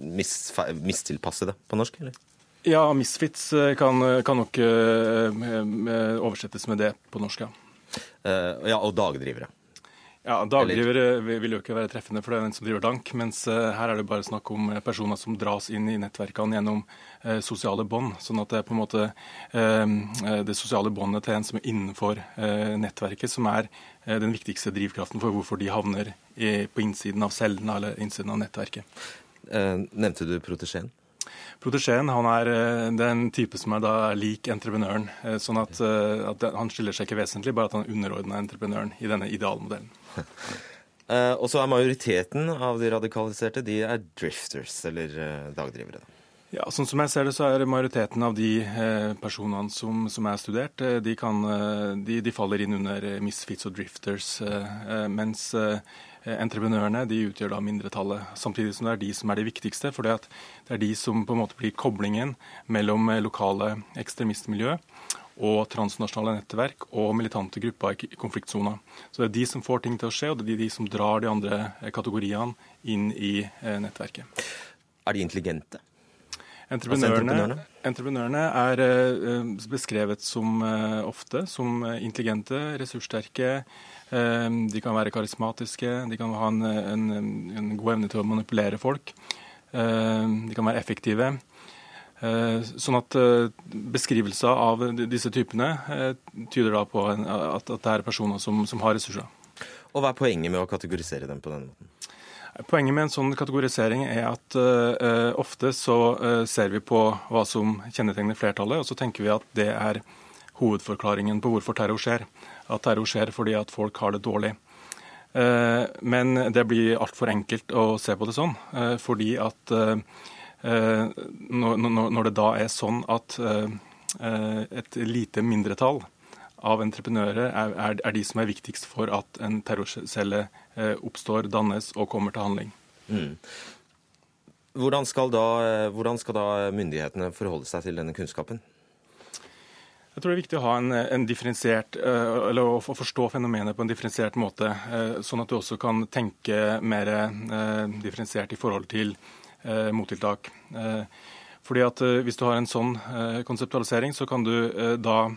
Speaker 2: mis, mistilpassede på norsk, eller?
Speaker 10: Ja, misfits eh, kan, kan nok uh, oversettes med det på norsk, ja.
Speaker 2: Ja, og dagdrivere.
Speaker 10: Ja, Dagdrivere vil jo ikke være treffende, for det er den som driver dank. Mens her er det bare snakk om personer som dras inn i nettverkene gjennom sosiale bånd. Sånn at det er på en måte det sosiale båndet til en som er innenfor nettverket, som er den viktigste drivkraften for hvorfor de havner på innsiden av cellene eller innsiden av nettverket.
Speaker 2: nevnte du protesjen?
Speaker 10: Protesjeen han er den type som er da lik entreprenøren. sånn at, at Han skiller seg ikke vesentlig, bare at han er underordna entreprenøren i denne idealmodellen.
Speaker 2: Uh, [LAUGHS] og så er majoriteten av de radikaliserte de er drifters, eller uh, dagdrivere.
Speaker 10: Ja, sånn som jeg ser det, så er majoriteten av de eh, personene som, som, er studert, eh, de, kan, de, de, faller inn under misfits og drifters. Eh, mens entreprenørene de utgjør da mindretallet. Samtidig som det er de som er de viktigste. For det er de som på en måte blir koblingen mellom lokale ekstremistmiljø og transnasjonale nettverk og militante grupper i konfliktsona. Så det er de som får ting til å skje, og det er de som drar de andre eh, kategoriene inn i eh, nettverket.
Speaker 2: Er de intelligente?
Speaker 10: Entreprenørene, entreprenørene er beskrevet som ofte som intelligente, ressurssterke. Uh, de kan være karismatiske, de kan ha en, en, en god evne til å manipulere folk. de kan være effektive. Eh, sånn at eh, Beskrivelser av disse typene eh, tyder da på at det er personer som, som har ressurser.
Speaker 2: Og Hva er poenget med å kategorisere dem på denne måten?
Speaker 10: Poenget med en sånn kategorisering er at uh, ofte så uh, ser vi på hva som kjennetegner flertallet, og så tenker vi at det er hovedforklaringen på hvorfor terror skjer. At terror skjer fordi at folk har det dårlig. Uh, men det blir altfor enkelt å se på det sånn, fordi at Eh, når det da er sånn at eh, et lite mindretall av entreprenører er, de som er viktigst for at en terrorcelle eh, oppstår, dannes og kommer til handling. Mm.
Speaker 2: Hvordan, skal da, hvordan skal da myndighetene forholde seg til denne kunnskapen?
Speaker 10: Jeg tror det er viktig å ha en, en differensiert, eller å forstå fenomenet på en differensiert måte, sånn at du også kan tenke mer differensiert i forhold til Eh, mottiltak. Eh, fordi at eh, Hvis du har en sånn konseptualisering, så kan du da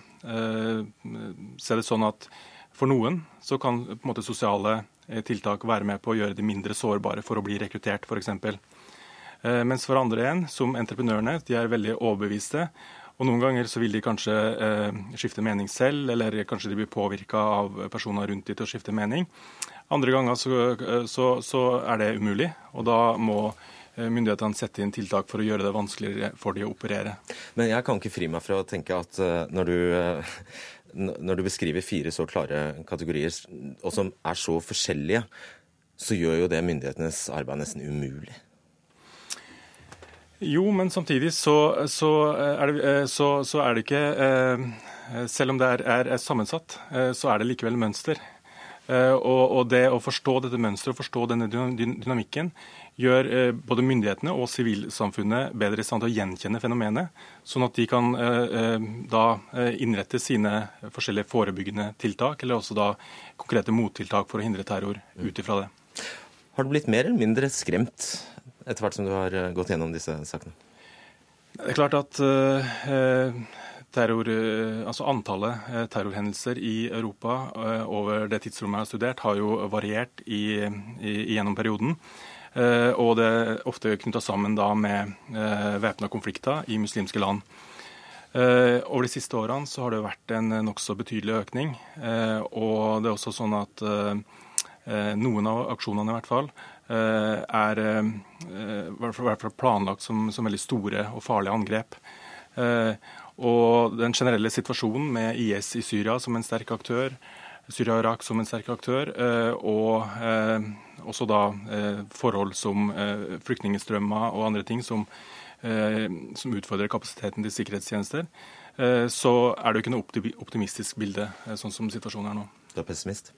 Speaker 10: se det sånn at for noen så kan på en måte sosiale tiltak være med på å gjøre de mindre sårbare for å bli rekruttert, f.eks. Mens for andre igjen, som entreprenørene, de er veldig overbeviste. Og Noen ganger så vil de kanskje skifte mening selv, eller kanskje de blir påvirka av personer rundt de til å skifte mening. Andre ganger så, så, så er det umulig, og da må myndighetene sette inn tiltak for å gjøre det vanskeligere for de å operere.
Speaker 2: Men jeg kan ikke fri meg fra å tenke at når du, når du beskriver fire så klare kategorier, og som er så forskjellige, så gjør jo det myndighetenes arbeid nesten umulig.
Speaker 10: Jo, men samtidig så, så, er, det, så, så er, det, ikke Selv om det er, er, sammensatt, så er det likevel mønster. Og, og, det å forstå dette mønsteret og forstå denne dynamikken gjør eh, både myndighetene og sivilsamfunnet bedre i stand til å gjenkjenne fenomenet, sånn at de kan eh, eh, da innrette sine forskjellige forebyggende tiltak, eller også da konkrete mottiltak for å hindre terror ut ifra det.
Speaker 2: Har du blitt mer eller mindre skremt etter hvert som du har gått gjennom disse sakene?
Speaker 10: Det er klart at terror, altså Antallet terrorhendelser i Europa over det tidsrommet jeg har studert, har jo variert i, i, gjennom perioden. Eh, og det er ofte knytta sammen da med eh, væpna konflikter i muslimske land. Eh, over de siste årene så har det vært en nokså betydelig økning. Og det er også sånn at noen av aksjonene i hvert fall er i hvert fall planlagt som, som, veldig store og farlige angrep. Og den generelle situasjonen med IS i Syria som en sterk aktør, Syria og Irak som en sterk aktør, og også da eh, forhold som eh, flyktningstrømmer og andre ting som, eh, som utfordrer kapasiteten til sikkerhetstjenester, så er det jo ikke noe optimistisk bilde sånn som situasjonen er nå.
Speaker 2: Du er pessimist?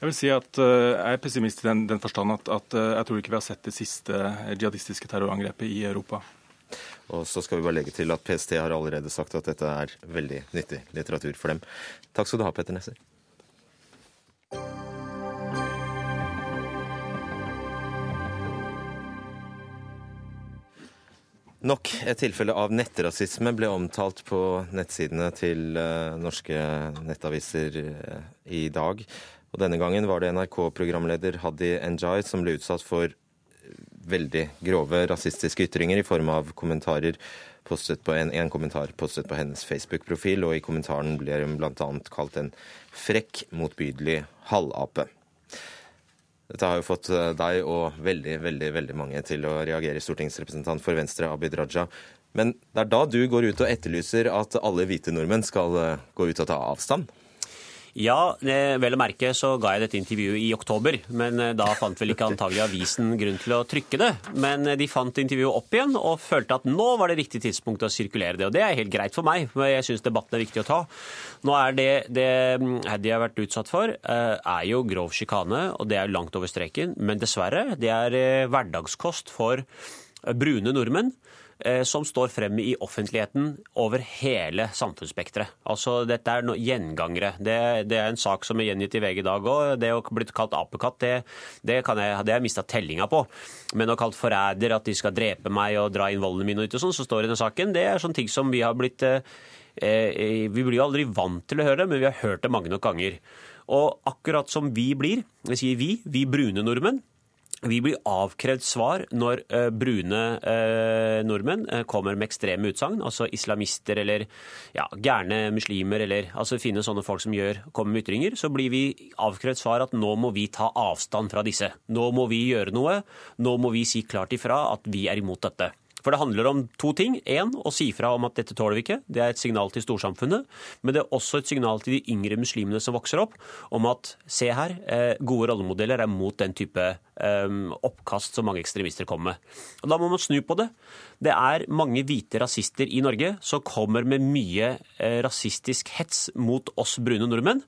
Speaker 10: Jeg vil si at jeg er pessimist i den, den forstand at, at, jeg tror ikke vi har sett det siste jihadistiske terrorangrepet i Europa.
Speaker 2: Og så skal vi bare legge til at PST har allerede sagt at dette er veldig nyttig litteratur for dem. Takk skal du ha, Petter Nesser. Nok et tilfelle av nettrasisme ble omtalt på nettsidene til uh, norske nettaviser i dag. Og denne gangen var det NRK-programleder Hadi Njay som ble utsatt for veldig grove rasistiske ytringer i form av kommentarer postet på en, en kommentar postet på hennes Facebook-profil, og i kommentaren ble hun bl.a. kalt en frekk, motbydelig halvape. Dette har jo fått eh, deg og veldig, veldig, veldig mange til å reagere, stortingsrepresentant for Venstre, Abid Raja. Men det er da du går ut og etterlyser at alle hvite nordmenn skal eh, gå ut og ta avstand?
Speaker 11: Ja, vel å merke så ga jeg dette intervjuet i oktober, men eh, da fant vel ikke antagelig avisen grunn til å trykke det. Men eh, de fant intervjuet opp igjen og følte at nå var det riktig tidspunkt å sirkulere det. Og det er helt greit for meg, for jeg syns debatten er viktig å ta. Nå er det det Haddy har vært utsatt for, eh, er jo grov sjikane, og det er langt over streken. Men dessverre, det er hverdagskost for brune nordmenn. Eh, som står frem i offentligheten over hele samfunnsspekteret. Altså, dette er no gjengangere. Det, det, er en sak som er gjengitt i VG i dag òg. Det å bli kalt apekatt, det, det, kan jeg, det har jeg mista tellinga på. Men å kalt forræder, at de skal drepe meg og dra inn voldene mine og sånn, så står det i den saken, det er sånne ting som vi har blitt eh, eh, Vi blir jo aldri vant til å høre, det, men vi har hørt det mange nok ganger. Og akkurat som vi blir, jeg sier vi, vi brune nordmenn, vi blir avkrevd svar når uh, brune uh, nordmenn uh, kommer med ekstreme utsagn, altså islamister eller ja, gærne muslimer eller altså finne sånne folk som gjør, kommer med ytringer. Så blir vi avkrevd svar at nå må vi ta avstand fra disse. Nå må vi gjøre noe. Nå må vi si klart ifra at vi er imot dette. For det handler om to ting. Én, å si fra om at dette tåler vi ikke. Det er et signal til storsamfunnet. Men det er også et signal til de yngre muslimene som vokser opp, om at se her, eh, gode rollemodeller er mot den type um, oppkast som mange ekstremister kommer med. Og Da må man snu på det. Det er mange hvite rasister i Norge som kommer med mye eh, rasistisk hets mot oss brune nordmenn.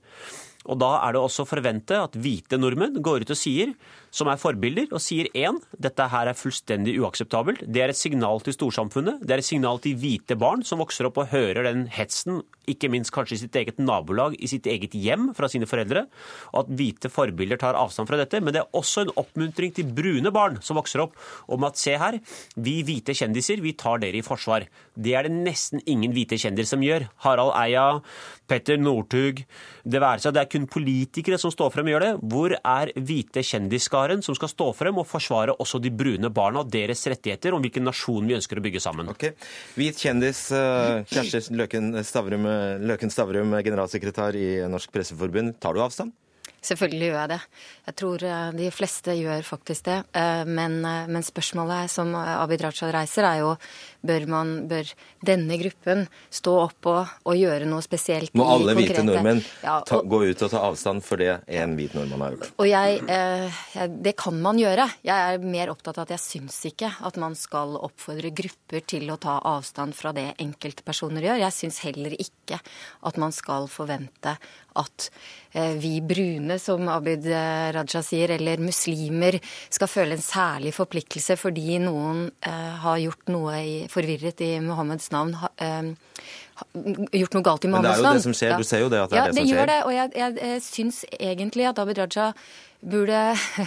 Speaker 11: Og da er det også å forvente at hvite nordmenn går ut og sier, som er forbilder, og sier én, dette her er fullstendig uakseptabelt. Det er et signal til storsamfunnet. Det er et signal til hvite barn som vokser opp og hører den hetsen, ikke minst kanskje i sitt eget nabolag, i sitt eget hjem fra sine foreldre, og at hvite forbilder tar avstand fra dette. Men det er også en oppmuntring til brune barn som vokser opp, om at se her, vi hvite kjendiser, vi tar dere i forsvar. Det er det nesten ingen hvite kjendiser som gjør. Harald Eia, Petter Northug, det være seg det er kun politikere som står frem og gjør det. Hvor er hvite kjendisskaren som skal stå frem og forsvare også de brune barna og deres rettigheter om hvilken nasjon vi ønsker å bygge sammen?
Speaker 2: Ok. Hvit kjendis, eh, Kjersti Løken Stavrum, Løken Stavrum, generalsekretær i Norsk Presseforbund. Tar du avstand?
Speaker 12: Selvfølgelig gjør jeg det. Jeg tror eh, de fleste gjør faktisk det. Eh, men, men spørsmålet som Abid Raja reiser, er jo bør, man, bør denne gruppen stå opp og, og gjøre noe spesielt?
Speaker 2: Må alle hvite nordmenn
Speaker 12: ja,
Speaker 2: ta, gå ut og ta avstand for det en hvit nordmann har gjort?
Speaker 12: Og jeg, eh, Det kan man gjøre. Jeg er mer opptatt av at jeg syns ikke at man skal oppfordre grupper til å ta avstand fra det enkeltpersoner gjør. Jeg syns heller ikke at man skal forvente at eh, vi brune, som Abid Raja sier, eller muslimer, skal føle en særlig forpliktelse fordi noen eh, har gjort noe i, forvirret i Mohammeds navn. Eh, gjort noe galt i Mohammeds
Speaker 2: navn. Men det er jo det som skjer. Du ser jo det at det
Speaker 12: ja,
Speaker 2: er det,
Speaker 12: det
Speaker 2: som skjer.
Speaker 12: Ja, det gjør det. Og jeg, jeg, jeg syns egentlig at Abid Raja burde,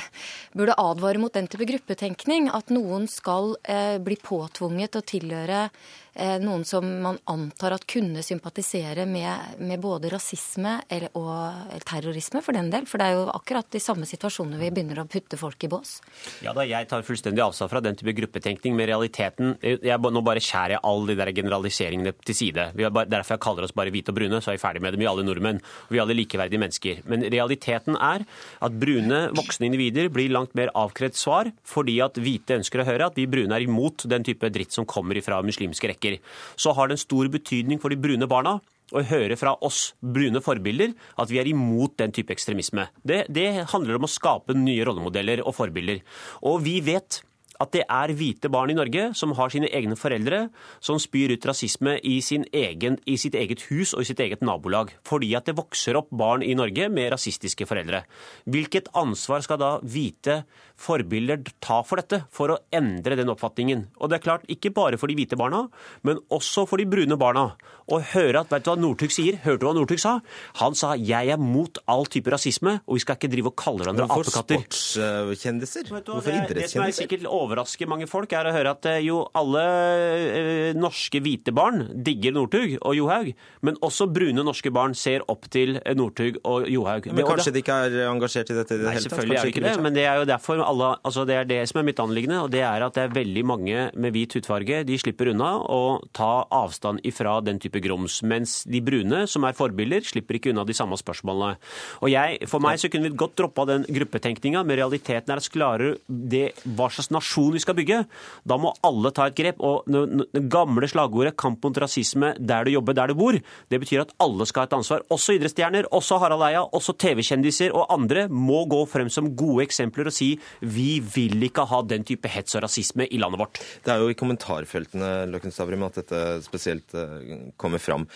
Speaker 12: [LAUGHS] burde, advare mot den type gruppetenkning. At noen skal eh, bli påtvunget å tilhøre Eh, noen som man antar at kunne sympatisere med, med både rasisme eller, og terrorisme, for den del. For det er jo akkurat de samme situasjonene vi begynner å putte folk i bås.
Speaker 11: Ja da, Jeg tar fullstendig avstand fra den type gruppetenkning. Med realiteten jeg, Nå bare skjærer jeg alle de der generaliseringene til side. Bare, derfor jeg kaller oss bare hvite og brune, så er jeg ferdig med dem. Vi alle nordmenn. Vi er alle likeverdige mennesker. Men realiteten er at brune voksne individer blir langt mer avkrevd svar fordi at hvite ønsker å høre at vi brune er imot den type dritt som kommer fra muslimske rekker mennesker, så har det en stor betydning for de brune barna å høre fra oss brune forbilder at vi er imot den type ekstremisme. Det, det handler om å skape nye rollemodeller og forbilder. Og vi vet at det er hvite barn i Norge som har sine egne foreldre som spyr ut rasisme i, egen, i, sitt eget hus og i sitt eget nabolag. Fordi at det vokser opp barn i Norge med rasistiske foreldre. Hvilket ansvar skal da hvite forbilder ta for dette, for å endre den oppfatningen. Og det er klart, ikke bare for de hvite barna, men også for de brune barna. Å høre at, vet du hva Northug sier? Hørte du hva Northug sa? Han sa 'jeg er mot all type rasisme', og vi skal ikke drive og kalle hverandre apekatter.
Speaker 2: Hvorfor sportskjendiser? Hvorfor
Speaker 11: idrettskjendiser? Er overrasker mange folk, er å høre at eh, jo alle eh, norske hvite barn digger Northug og Johaug, men også brune norske barn ser opp til Northug og Johaug.
Speaker 2: Men kanskje de ikke er engasjert i dette i det
Speaker 11: hele
Speaker 2: tatt?
Speaker 11: Selvfølgelig er de ikke det, men det er jo derfor alle, altså det er det som er mitt anliggende, og det er at det er veldig mange med hvit hudfarge. De slipper unna å ta avstand ifra den type grums. Mens de brune, som er forbilder, slipper ikke unna de samme spørsmålene. Og jeg, For meg så kunne vi godt droppa den gruppetenkninga, men realiteten er at klarer det hva slags nasjon vi skal bygge, da må alle ta et grep. Og det gamle slagordet 'kamp mot rasisme der du jobber, der du bor', det betyr at alle skal ha et ansvar. Også idrettsstjerner, også Harald Eia, også TV-kjendiser og andre må gå frem som gode eksempler og si vi vil ikke ha den type hets og rasisme i landet vårt.
Speaker 2: Det er jo i kommentarfeltene Løkken Stavrum, at dette spesielt eh, kommer fram.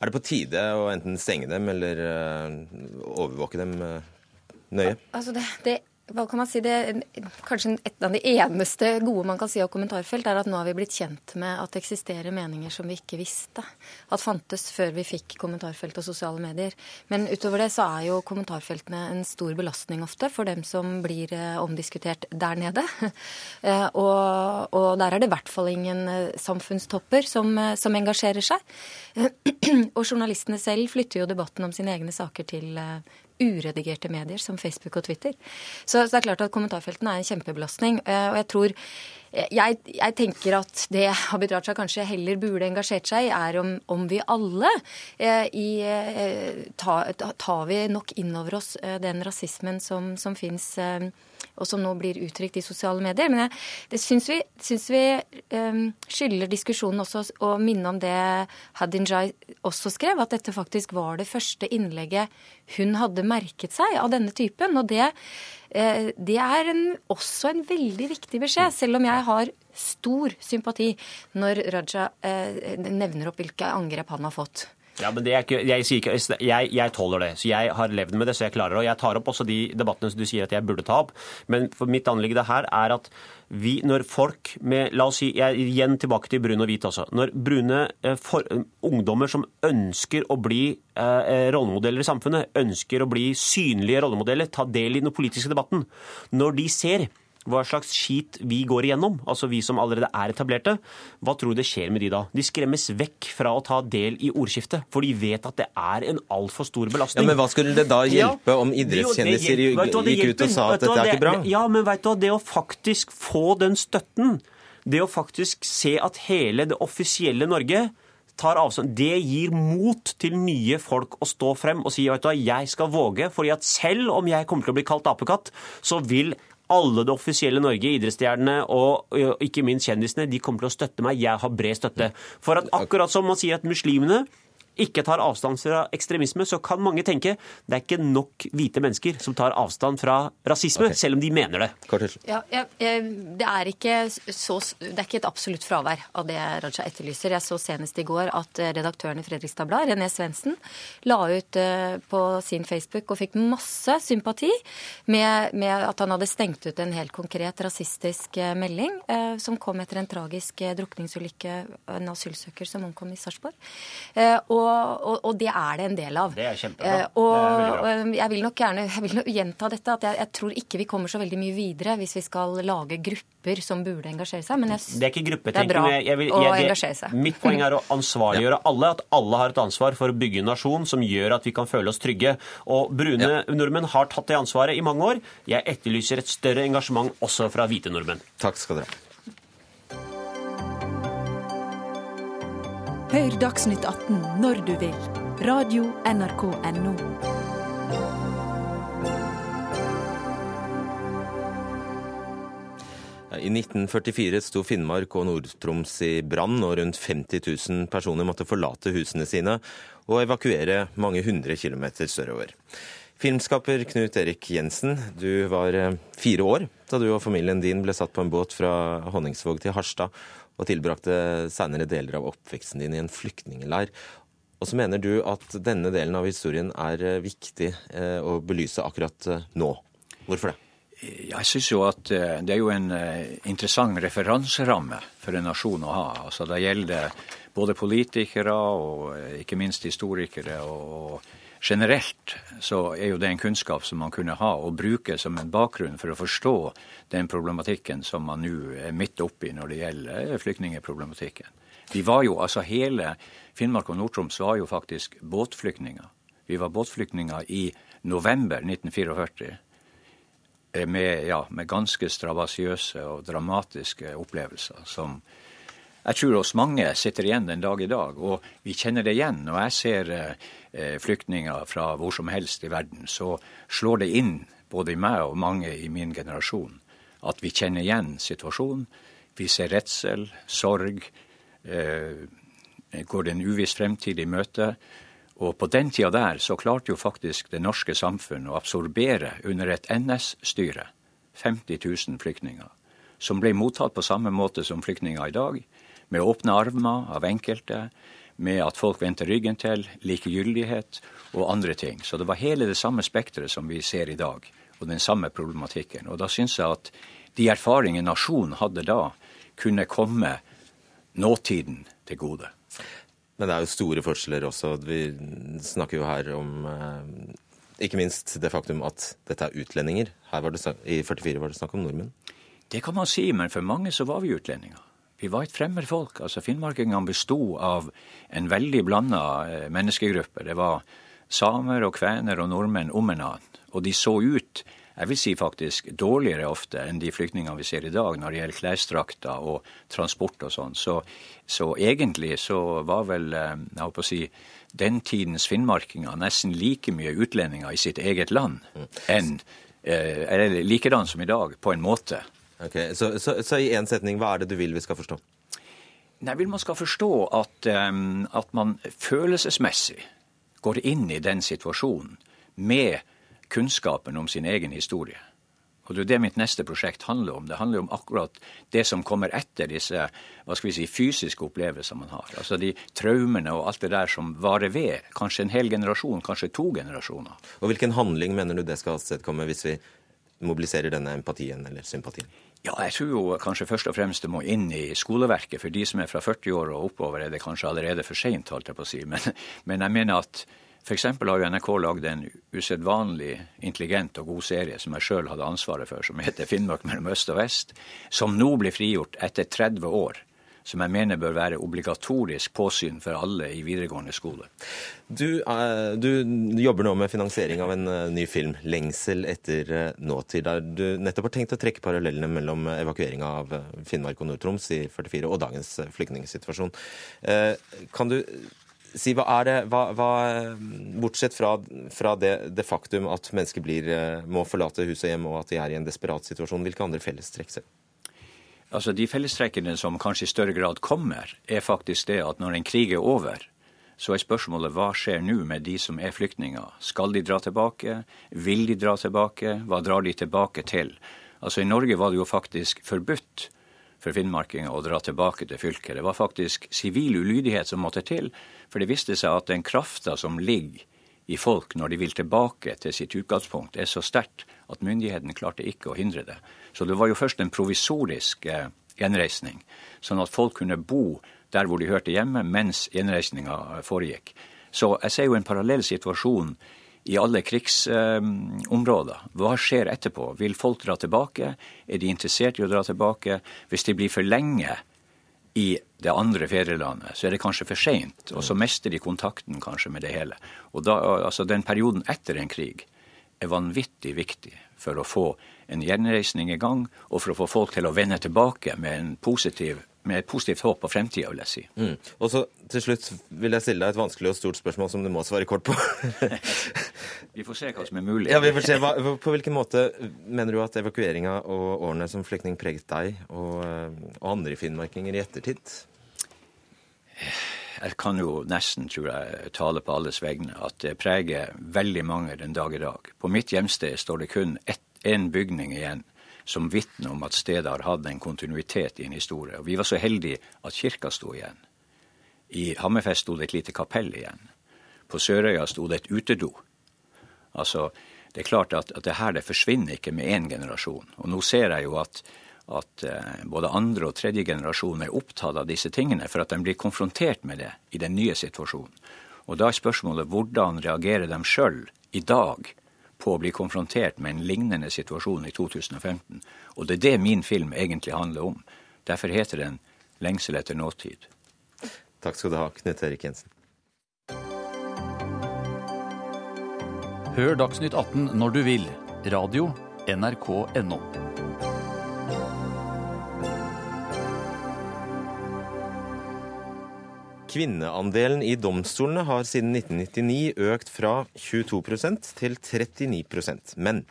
Speaker 2: Er det på tide å enten stenge dem eller eh, overvåke dem eh, nøye?
Speaker 12: Altså det, det hva kan man si, det, Kanskje et av de eneste gode man kan si av kommentarfelt, er at nå har vi blitt kjent med at det eksisterer meninger som vi ikke visste at fantes før vi fikk kommentarfelt og sosiale medier. Men utover det så er jo kommentarfeltene en stor belastning ofte for dem som blir eh, omdiskutert der nede. [LAUGHS] Eh, og, og, der er det i hvert fall ingen eh, samfunnstopper som, som engasjerer seg. [CLEARS THROAT] og journalistene selv flytter jo debatten om sine egne saker til uredigerte medier som Facebook og Twitter. Så, så det er klart at kommentarfeltene er en kjempebelastning. Eh, og jeg tror jeg, jeg, tenker at det Abid Raja kanskje heller burde engasjert seg i, er om, om vi alle eh, i, eh, tar ta vi nok inn over oss eh, den rasismen som, som fins eh, og som nå blir uttrykt i sosiale medier. Men jeg, det syns vi, syns vi um, skylder diskusjonen også å minne om det Hadinjai også skrev, at dette faktisk var det første innlegget hun hadde merket seg av denne typen. Og det, det er en, også en veldig viktig beskjed, selv om jeg har stor sympati når Raja uh, nevner opp hvilke angrep han har fått.
Speaker 11: Ja, men ikke, jeg, ikke, jeg, jeg, tåler det. Så jeg har levd med det, så jeg klarer det. Og jeg tar opp også de debattene som du sier at jeg burde ta opp. Men mitt anliggende her er at vi, når folk med La oss si, jeg, igjen tilbake til brun og hvit også. Når brune eh, for, ungdommer som ønsker å bli eh, rollemodeller i samfunnet, ønsker å bli synlige rollemodeller, ta del i den politiske debatten, når de ser hva slags skit vi går igjennom, altså vi som allerede er etablerte, hva tror du det skjer med de da? De skremmes vekk fra å ta del i ordskiftet, for de vet at det er en altfor stor belastning.
Speaker 2: Ja, Men hva skulle det da hjelpe ja, om idrettskjendiser gikk ut og sa at dette er ikke bra?
Speaker 11: Ja, men vet du hva, det å faktisk få den støtten, det å faktisk se at hele det offisielle Norge tar avstand. Det gir mot til nye folk å stå frem og si vet du hva, jeg skal våge. fordi at selv om jeg kommer til å bli kalt apekatt, så vil alle det offisielle Norge, idrettsstjernene og ikke minst kjendisene, de kommer til å støtte meg. Jeg har bred støtte. For at akkurat som man sier at muslimene ikke tar avstand fra ekstremisme, så kan mange tenke det er ikke nok hvite mennesker som tar avstand fra rasisme, okay. selv om de mener det.
Speaker 12: Ja, jeg, det, er ikke så, det er ikke et absolutt fravær av det Raja etterlyser. Jeg så senest i går at eh, redaktøren i Fredrikstad Blad, René Svendsen, la ut eh, på sin Facebook og fikk masse sympati med, med, at han hadde stengt ut en helt konkret rasistisk eh, melding som kom etter en tragisk drukningsulykke, en asylsøker som omkom i Sarpsborg. Og og, og, det er det en del av.
Speaker 11: Det er kjempebra.
Speaker 12: Eh, og jeg vil nok gjerne jeg vil gjenta dette, at jeg, jeg, tror ikke vi kommer så veldig mye videre hvis vi skal lage grupper som burde engasjere seg. Men jeg,
Speaker 11: det er ikke gruppetenkning.
Speaker 12: Det er bra å engasjere seg. [LAUGHS]
Speaker 11: Mitt poeng er å ansvarliggjøre alle. At alle har et ansvar for å bygge en nasjon som gjør at vi kan føle oss trygge. Og brune ja. nordmenn har tatt det ansvaret i mange år. Jeg etterlyser et større engasjement også fra hvite nordmenn.
Speaker 2: Takk skal dere ha.
Speaker 1: Hør Dagsnytt 18 når du vil. Radio NRK Radio.nrk.no.
Speaker 2: I 1944 sto Finnmark og Nord-Troms i brann, og rundt 50 000 personer måtte forlate husene sine og evakuere mange hundre kilometer sørover. Filmskaper Knut Erik Jensen, du var eh, fire år da du og familien din ble satt på en båt fra Honningsvåg til Harstad og tilbrakte senere deler av oppveksten din i en flyktningleir. Og så mener du at denne delen av historien er eh, viktig eh, å belyse akkurat eh, nå. Hvorfor det?
Speaker 13: Jeg syns jo at det er jo en interessant referanseramme for en nasjon å ha. Altså Det gjelder både politikere og ikke minst historikere. og Generelt så er jo det en kunnskap som man kunne ha og bruke som en bakgrunn for å forstå den problematikken som man nå er midt oppi når det gjelder flyktningeproblematikken. Vi var jo, altså Hele Finnmark og Nord-Troms var jo faktisk båtflyktninger. Vi var båtflyktninger i november 1944 eh, med, ja, med ganske strabasiøse og dramatiske opplevelser som jeg tror oss mange sitter igjen den dag i dag. Og vi kjenner det igjen. Når jeg ser eh, flyktninger fra hvor som helst i verden, så slår det inn både i meg og mange i min generasjon at vi kjenner igjen situasjonen. Vi ser redsel, sorg, eh, går det en uviss fremtid i møte. Og på den tida der så klarte jo faktisk det norske samfunn å absorbere under et NS-styre 50 000 flyktninger, som ble mottatt på samme måte som flyktninger i dag med åpne armer av enkelte, med at folk vendte ryggen til, likegyldighet og andre ting. Så det var hele det samme spekteret som vi ser i dag, og den samme problematikken. Og da syns jeg at de erfaringene nasjonen hadde da, kunne komme nåtiden til gode.
Speaker 2: Men det er jo store forskjeller også. Vi snakker jo her om eh, ikke minst det faktum at dette er utlendinger. Her var det, I 44 var det snakk om nordmenn.
Speaker 13: Det kan man si, men for mange så var vi utlendinger. Vi var et fremmedfolk. altså Finnmarkingene besto av en veldig blanda eh, menneskegruppe. Det var samer og kvener og nordmenn om en annen. Og de så ut, jeg vil si faktisk, dårligere ofte enn de flyktningene vi ser i dag når det gjelder klesdrakter og transport og sånn. Så, så, egentlig så var vel, jeg holdt på å si, den tidens finnmarkinger nesten like mye utlendinger i sitt eget land enn eh, Eller likedan som i dag, på en måte.
Speaker 2: Ok, Så, så, så i én setning, hva er det du vil vi skal forstå?
Speaker 13: Nei, vil Man skal forstå at, um, at man følelsesmessig går inn i den situasjonen med kunnskapen om sin egen historie. Og Det er det mitt neste prosjekt handler om. Det handler om akkurat det som kommer etter disse hva skal vi si, fysiske opplevelsene man har. Altså de traumene og alt det der som varer ved. Kanskje en hel generasjon, kanskje to generasjoner.
Speaker 2: Og Hvilken handling mener du det skal avstedkomme hvis vi mobiliserer denne empatien eller sympatien?
Speaker 13: Ja, jeg tror jo kanskje først og fremst det må inn i skoleverket. For de som er fra 40 år og oppover, er det kanskje allerede for seint, holdt jeg på å si. [LAUGHS] Men, men jeg mener at f.eks. har jo NRK lagd en usedvanlig intelligent og god serie som jeg sjøl hadde ansvaret for, som heter 'Finnmark mellom øst og vest', som nå blir frigjort etter 30 år. Som jeg mener bør være obligatorisk påsyn for alle i videregående skole.
Speaker 2: Du, uh, du, jobber nå med finansiering av en uh, ny film, 'Lengsel etter uh, nåtid', der du nettopp har tenkt å trekke parallellene mellom evakueringa av Finnmark og Nord-Troms i 44 og dagens flyktningsituasjon. Kan du si hva er det hva, hva, Bortsett fra, fra det, det, faktum at mennesker blir, må forlate hus og hjem, og at de er i en desperat situasjon, hvilke andre fellestrekk ser
Speaker 13: Altså, De fellestrekkene som kanskje i større grad kommer, er faktisk det at når en krig er over, så er spørsmålet hva skjer nå med de som er flyktninger? Skal de dra tilbake? Vil de dra tilbake? Hva drar de tilbake til? Altså I Norge var det jo faktisk forbudt for finnmarkinger å dra tilbake til fylket. Det var faktisk sivil ulydighet som måtte til, for det viste seg at den krafta som ligger i folk når de vil tilbake til sitt utgangspunkt, er så sterkt at myndighetene klarte ikke å hindre det. Så det var jo først en provisorisk eh, gjenreisning, sånn at folk kunne bo der hvor de hørte hjemme mens gjenreisninga eh, foregikk. Så jeg ser jo en parallell situasjon i alle krigsområder. Eh, Hva skjer etterpå? Vil folk dra tilbake? Er de interessert i å dra tilbake? Hvis de blir for lenge i det andre fedrelandet, så er det kanskje for seint. Og så mister de kontakten kanskje med det hele. Og da, altså Den perioden etter en krig er vanvittig viktig for å få en gjenreisning i gang, og for å få folk til å vende tilbake med, en positiv, med et positivt håp på fremtida, vil jeg si.
Speaker 2: Mm. Og så til slutt vil jeg stille deg et vanskelig og stort spørsmål som du må svare kort på. [LAUGHS]
Speaker 13: vi får se hva som er mulig.
Speaker 2: Ja, vi får se. Hva, på hvilken måte mener du at evakueringa og årene som flyktning preget deg og, og andre finnmarkinger i ettertid?
Speaker 13: jeg kan jo nesten, tror jeg, tale på alles vegne, at det preger veldig mange den dag i dag. På mitt hjemsted står det kun én bygning igjen som vitner om at stedet har hatt en kontinuitet i en historie. Og vi var så heldige at kirka sto igjen. I Hammerfest sto det et lite kapell igjen. På Sørøya sto det et utedo. Altså, det er klart at, at det her det forsvinner ikke med én generasjon. Og nå ser jeg jo at at eh, både andre og tredje generasjon er opptatt av disse tingene, for at de blir konfrontert med det i den nye situasjonen. Og da er spørsmålet hvordan reagerer de sjøl i dag på å bli konfrontert med en lignende situasjon i 2015? Og det er det min film egentlig handler om. Derfor heter den 'Lengsel etter nåtid'.
Speaker 2: Takk skal du ha, Knut Erik Jensen.
Speaker 14: Hør Dagsnytt 18 når du vil. Radio NRK.no.
Speaker 2: Kvinneandelen i domstolene har siden 1999 økt fra 22% til 39% Men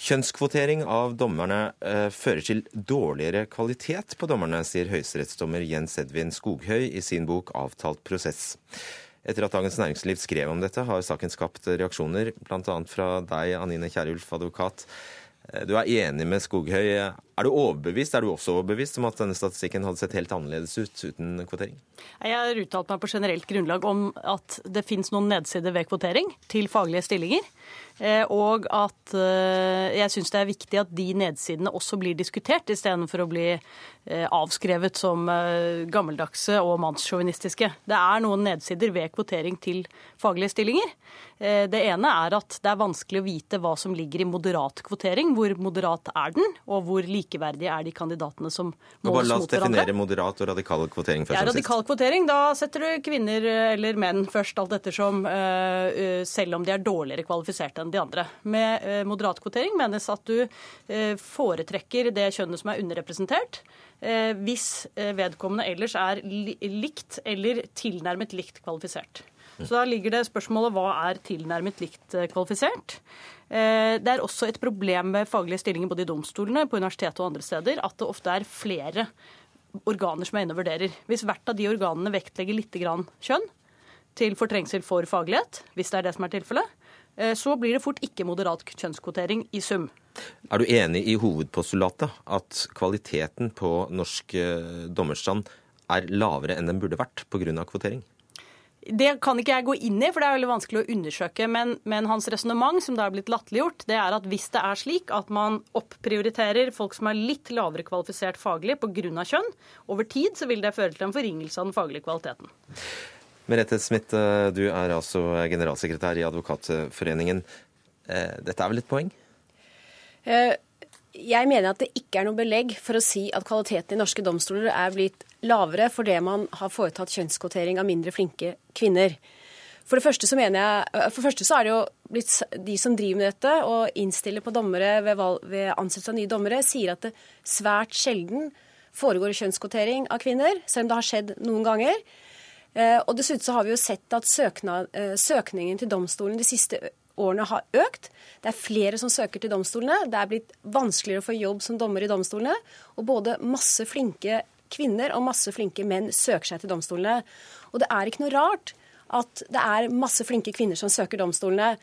Speaker 2: kjønnskvotering av dommerne eh, fører til dårligere kvalitet på dommerne, sier høyesterettsdommer Jens Edvin Skoghøy i sin bok 'Avtalt prosess'. Etter at Dagens Næringsliv skrev om dette, har saken skapt reaksjoner, bl.a. fra deg, Anine Kierulf, advokat. Eh, du er enig med Skoghøy. Er du overbevist, er du også overbevist om at denne statistikken hadde sett helt annerledes ut uten kvotering?
Speaker 15: Jeg har uttalt meg på generelt grunnlag om at det finnes noen nedsider ved kvotering til faglige stillinger. Eh, og at eh, jeg syns det er viktig at de nedsidene også blir diskutert, istedenfor å bli eh, avskrevet som gammeldagse og mannssjåvinistiske. Det er noen nedsider ved kvotering til faglige stillinger. Det ene er at det er vanskelig å vite hva som ligger i moderat kvotering. Hvor moderat er den, og hvor likeverdige er de kandidatene som måles mot hverandre.
Speaker 2: La oss definere moderat og radikal kvotering først
Speaker 15: ja, radikal kvotering, Da setter du kvinner eller menn først, alt ettersom, selv om de er dårligere kvalifiserte enn de andre. Med eh, moderat kvotering menes at du eh, foretrekker det kjønnet som er underrepresentert, eh, hvis vedkommende ellers er likt eller tilnærmet likt kvalifisert. Så da ligger det spørsmålet hva er tilnærmet likt kvalifisert. Det er også et problem med faglige stillinger både i domstolene, på universitetet og andre steder, at det ofte er flere organer som er inne og vurderer. Hvis hvert av de organene vektlegger litt kjønn til fortrengsel for faglighet, hvis det er det som er tilfellet, Eh, så blir det fort ikke moderat kjønnskvotering i sum.
Speaker 2: Er du enig i hovedpostulatet, at kvaliteten på norsk eh, dommerstand er lavere enn den burde vært pga. kvotering?
Speaker 15: Det kan ikke jeg gå inn i, for det er veldig vanskelig å undersøke. Men, men hans resonnement, som da er blitt latterliggjort, det er at hvis det er slik at man opprioriterer folk som er litt lavere kvalifisert faglig pga. kjønn, over tid så vil det føre til en forringelse av den faglige kvaliteten.
Speaker 2: Merete Smith, eh, du er altså generalsekretær i Advokatforeningen. Eh, dette er vel et poeng?
Speaker 16: Eh, jeg mener at det ikke er noe belegg for å si at kvaliteten i norske domstoler er blitt lavere fordi man har foretatt kjønnskvotering av mindre flinke kvinner. For det første så mener jeg, for det første så er det jo blitt de som driver med dette og innstiller på dommere ved, ved ansettelse av nye dommere, sier at det svært sjelden foregår kjønnskvotering av kvinner, selv om det har skjedd noen ganger. Eh, og dessuten så har vi jo sett at søkna, eh, søkningen til domstolen de siste årene har økt. Det er flere som søker til domstolene. Det er blitt vanskeligere å få jobb som dommer i domstolene. Og både masse flinke kvinner og masse flinke menn søker seg til domstolene. Og det er ikke noe rart at det er masse flinke kvinner som søker domstolene.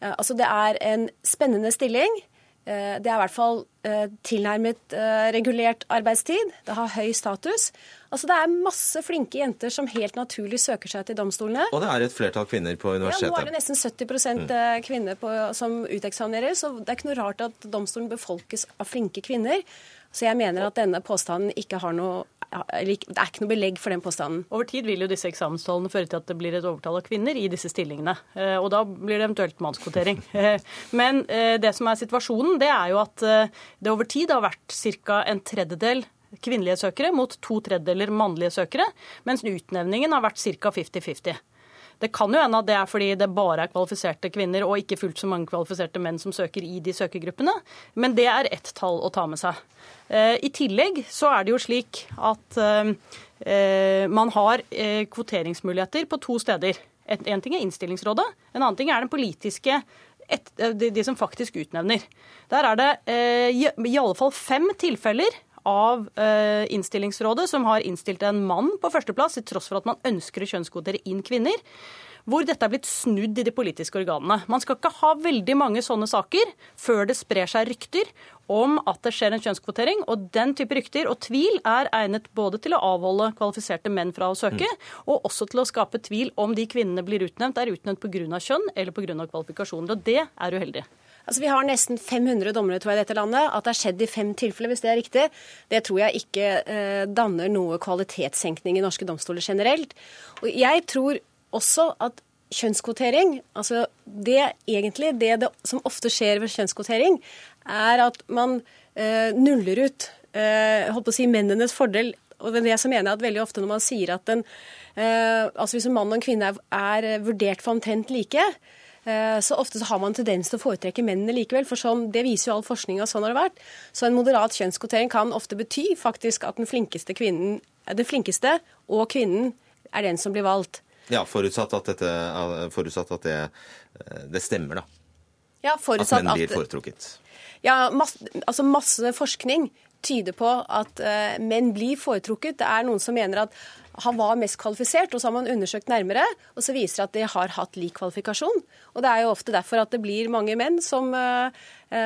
Speaker 16: Eh, altså Det er en spennende stilling. Eh, det er i hvert fall eh, tilnærmet regulert arbeidstid. Det har høy status. Altså Det er masse flinke jenter som helt naturlig søker seg til domstolene.
Speaker 2: Og det er et flertall kvinner på universitetet.
Speaker 16: Ja, Nå er det nesten 70 mm. kvinner på, som uteksamineres. så det er ikke noe rart at domstolen befolkes av flinke kvinner. Så jeg mener at denne påstanden ikke har noe det er ikke noe belegg for den påstanden.
Speaker 15: Over tid vil jo disse eksamenstallene føre til at det blir et overtall av kvinner i disse stillingene. Eh, og da blir det eventuelt mannskvotering. [LAUGHS] Eh, men eh, det som er situasjonen, det er jo at det over tid har vært ca. en tredjedel kvinnelige søkere mot to tredjedeler mannlige søkere, mens utnevningen har vært ca. 50-50. Det kan jo hende at det er fordi det bare er kvalifiserte kvinner og ikke fullt så mange kvalifiserte menn som søker i de søkergruppene, men det er ett tall å ta med seg. Eh, I tillegg så er det jo slik at eh, eh, man har kvoteringsmuligheter på to steder. En ting er innstillingsrådet, en annen ting er den politiske et, de, de, som faktisk utnevner. Der er det eh, i, i alle fall fem tilfeller av eh, innstillingsrådet, som har innstilt en mann på førsteplass, til tross for at man ønsker å kjønnskvotere inn kvinner hvor dette er blitt snudd i de politiske organene. Man skal ikke ha veldig mange sånne saker før det sprer seg rykter om at det skjer en kjønnskvotering. Og den type rykter og tvil er egnet både til å avholde kvalifiserte menn fra å søke, mm. og også til å skape tvil om de kvinnene blir utnevnt, er utnevnt pga. kjønn eller pga. kvalifikasjoner. Og det er uheldig.
Speaker 16: Altså, Vi har nesten 500 dommere tror jeg, i dette landet. At det har skjedd i fem tilfeller, hvis det er riktig, det tror jeg ikke eh, danner noe kvalitetssenkning i norske domstoler generelt. Og jeg tror også at kjønnskvotering, altså det egentlig det, det som ofte skjer ved kjønnskvotering, er at man eh, nuller ut eh, holdt på å si mennenes fordel. Og det er det som mener jeg at veldig ofte når man sier at en eh, altså hvis en mann og en kvinne er, er vurdert for omtrent like, så ofte så har man tendens til å foretrekke mennene likevel. For sånn, det viser jo all forskning at sånn har det vært. Så en moderat kjønnskvotering kan ofte bety faktisk at den flinkeste kvinnen, den flinkeste og kvinnen er den som blir valgt.
Speaker 2: Ja, forutsatt at, dette, forutsatt at det, eh, det, stemmer, da.
Speaker 16: Ja,
Speaker 2: at menn blir foretrukket.
Speaker 16: Ja, masse, altså masse forskning tyder på at menn blir foretrukket. Det er noen som mener at han var mest kvalifisert, og så har man undersøkt nærmere, og så viser det at de har hatt lik kvalifikasjon. Og det er jo ofte derfor at det blir mange menn som, eh,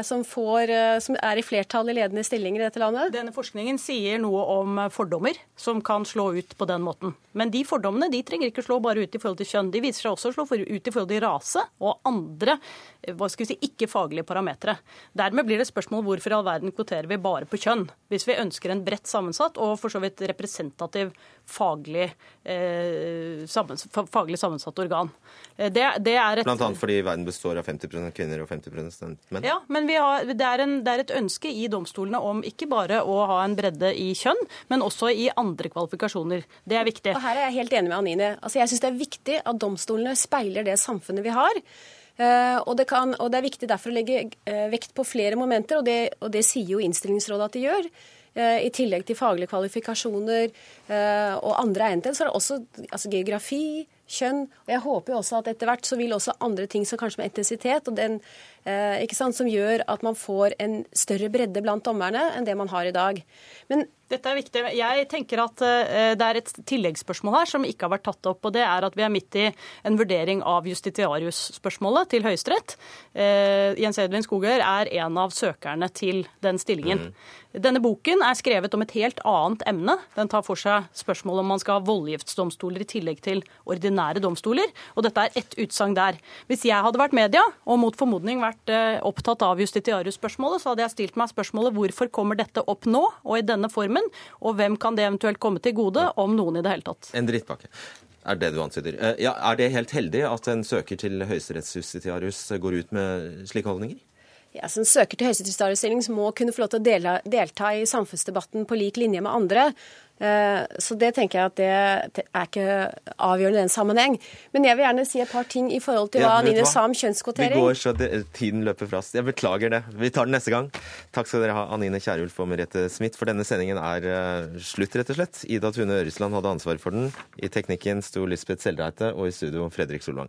Speaker 16: som, får, eh, som er i flertall i ledende stillinger i dette landet.
Speaker 15: Denne forskningen sier noe om fordommer som kan slå ut på den måten. Men de fordommene de trenger ikke slå bare ut i forhold til kjønn. De viser seg også å slå ut i forhold til rase og andre hva skal vi si, ikke-faglige parametere. Dermed blir det spørsmål hvorfor i all verden kvoterer vi bare på kjønn, hvis vi ønsker en bredt sammensatt og for så vidt representativ faglig, eh, sammens, faglig sammensatt organ. Det, det er et,
Speaker 2: Blant annet fordi verden består av 50% kvinner og 50 menn?
Speaker 15: Ja, men har, det, er en, det, er et ønske i domstolene om ikke bare å ha en bredde i kjønn, men også i andre kvalifikasjoner. Det er viktig.
Speaker 16: Og Her er jeg helt enig med Anine. Altså, jeg syns det er viktig at domstolene speiler det samfunnet vi har. Uh, og, det kan, og, det er viktig derfor å legge uh, vekt på flere momenter, og det, og det sier jo Innstillingsrådet at de gjør. Uh, I tillegg til faglige kvalifikasjoner og andre eiendeler, så er det også altså, geografi, kjønn. Og jeg håper jo også at etter hvert så vil også andre ting som kanskje med etnisitet og den, eh, sant, som gjør at man får en større bredde blant dommerne enn det man har i dag. Men
Speaker 15: dette er viktig. Jeg tenker at eh, Det er et tilleggsspørsmål her som ikke har vært tatt opp. og Det er at vi er midt i en vurdering av justitiarius-spørsmålet til Høyesterett. Eh, Jens Edvin Skogøyer er en av søkerne til den stillingen. Mm. Denne boken er skrevet om et helt annet emne. Den tar for seg spørsmålet om man skal ha voldgiftsdomstoler i tillegg til ordinære domstoler. Og dette er ett utsagn der. Hvis jeg hadde vært media, og mot formodning vært eh, opptatt av justitiarius-spørsmålet, så hadde jeg stilt meg spørsmålet hvorfor kommer dette opp nå og i denne formen, og hvem kan det eventuelt komme til gode, om noen i det hele tatt.
Speaker 2: En drittpakke er det du antyder. Eh, ja, er det helt heldig at en søker til høyesterettsjustitiarius går ut med slike holdninger?
Speaker 16: ja, som søker til høyesterettsdomsstilling, må kunne få lov til å delta, delta i samfunnsdebatten på lik linje med andre. Eh, så det tenker jeg at det er ikke avgjørende i den sammenheng. Men jeg vil gjerne si et par ting i forhold til hva
Speaker 2: Ja, hva?
Speaker 16: sa om kjønnskvotering.
Speaker 2: Vi går så det, tiden løper fra oss. Jeg beklager det. Vi tar den neste gang. Takk skal dere ha, Anine Kierulf og Merete Smith, for denne sendingen er eh, slutt, rett og slett. Ida Tune Øresland hadde ansvaret for den. I teknikken sto Lisbeth Seldreite, og i studio Fredrik Solvang.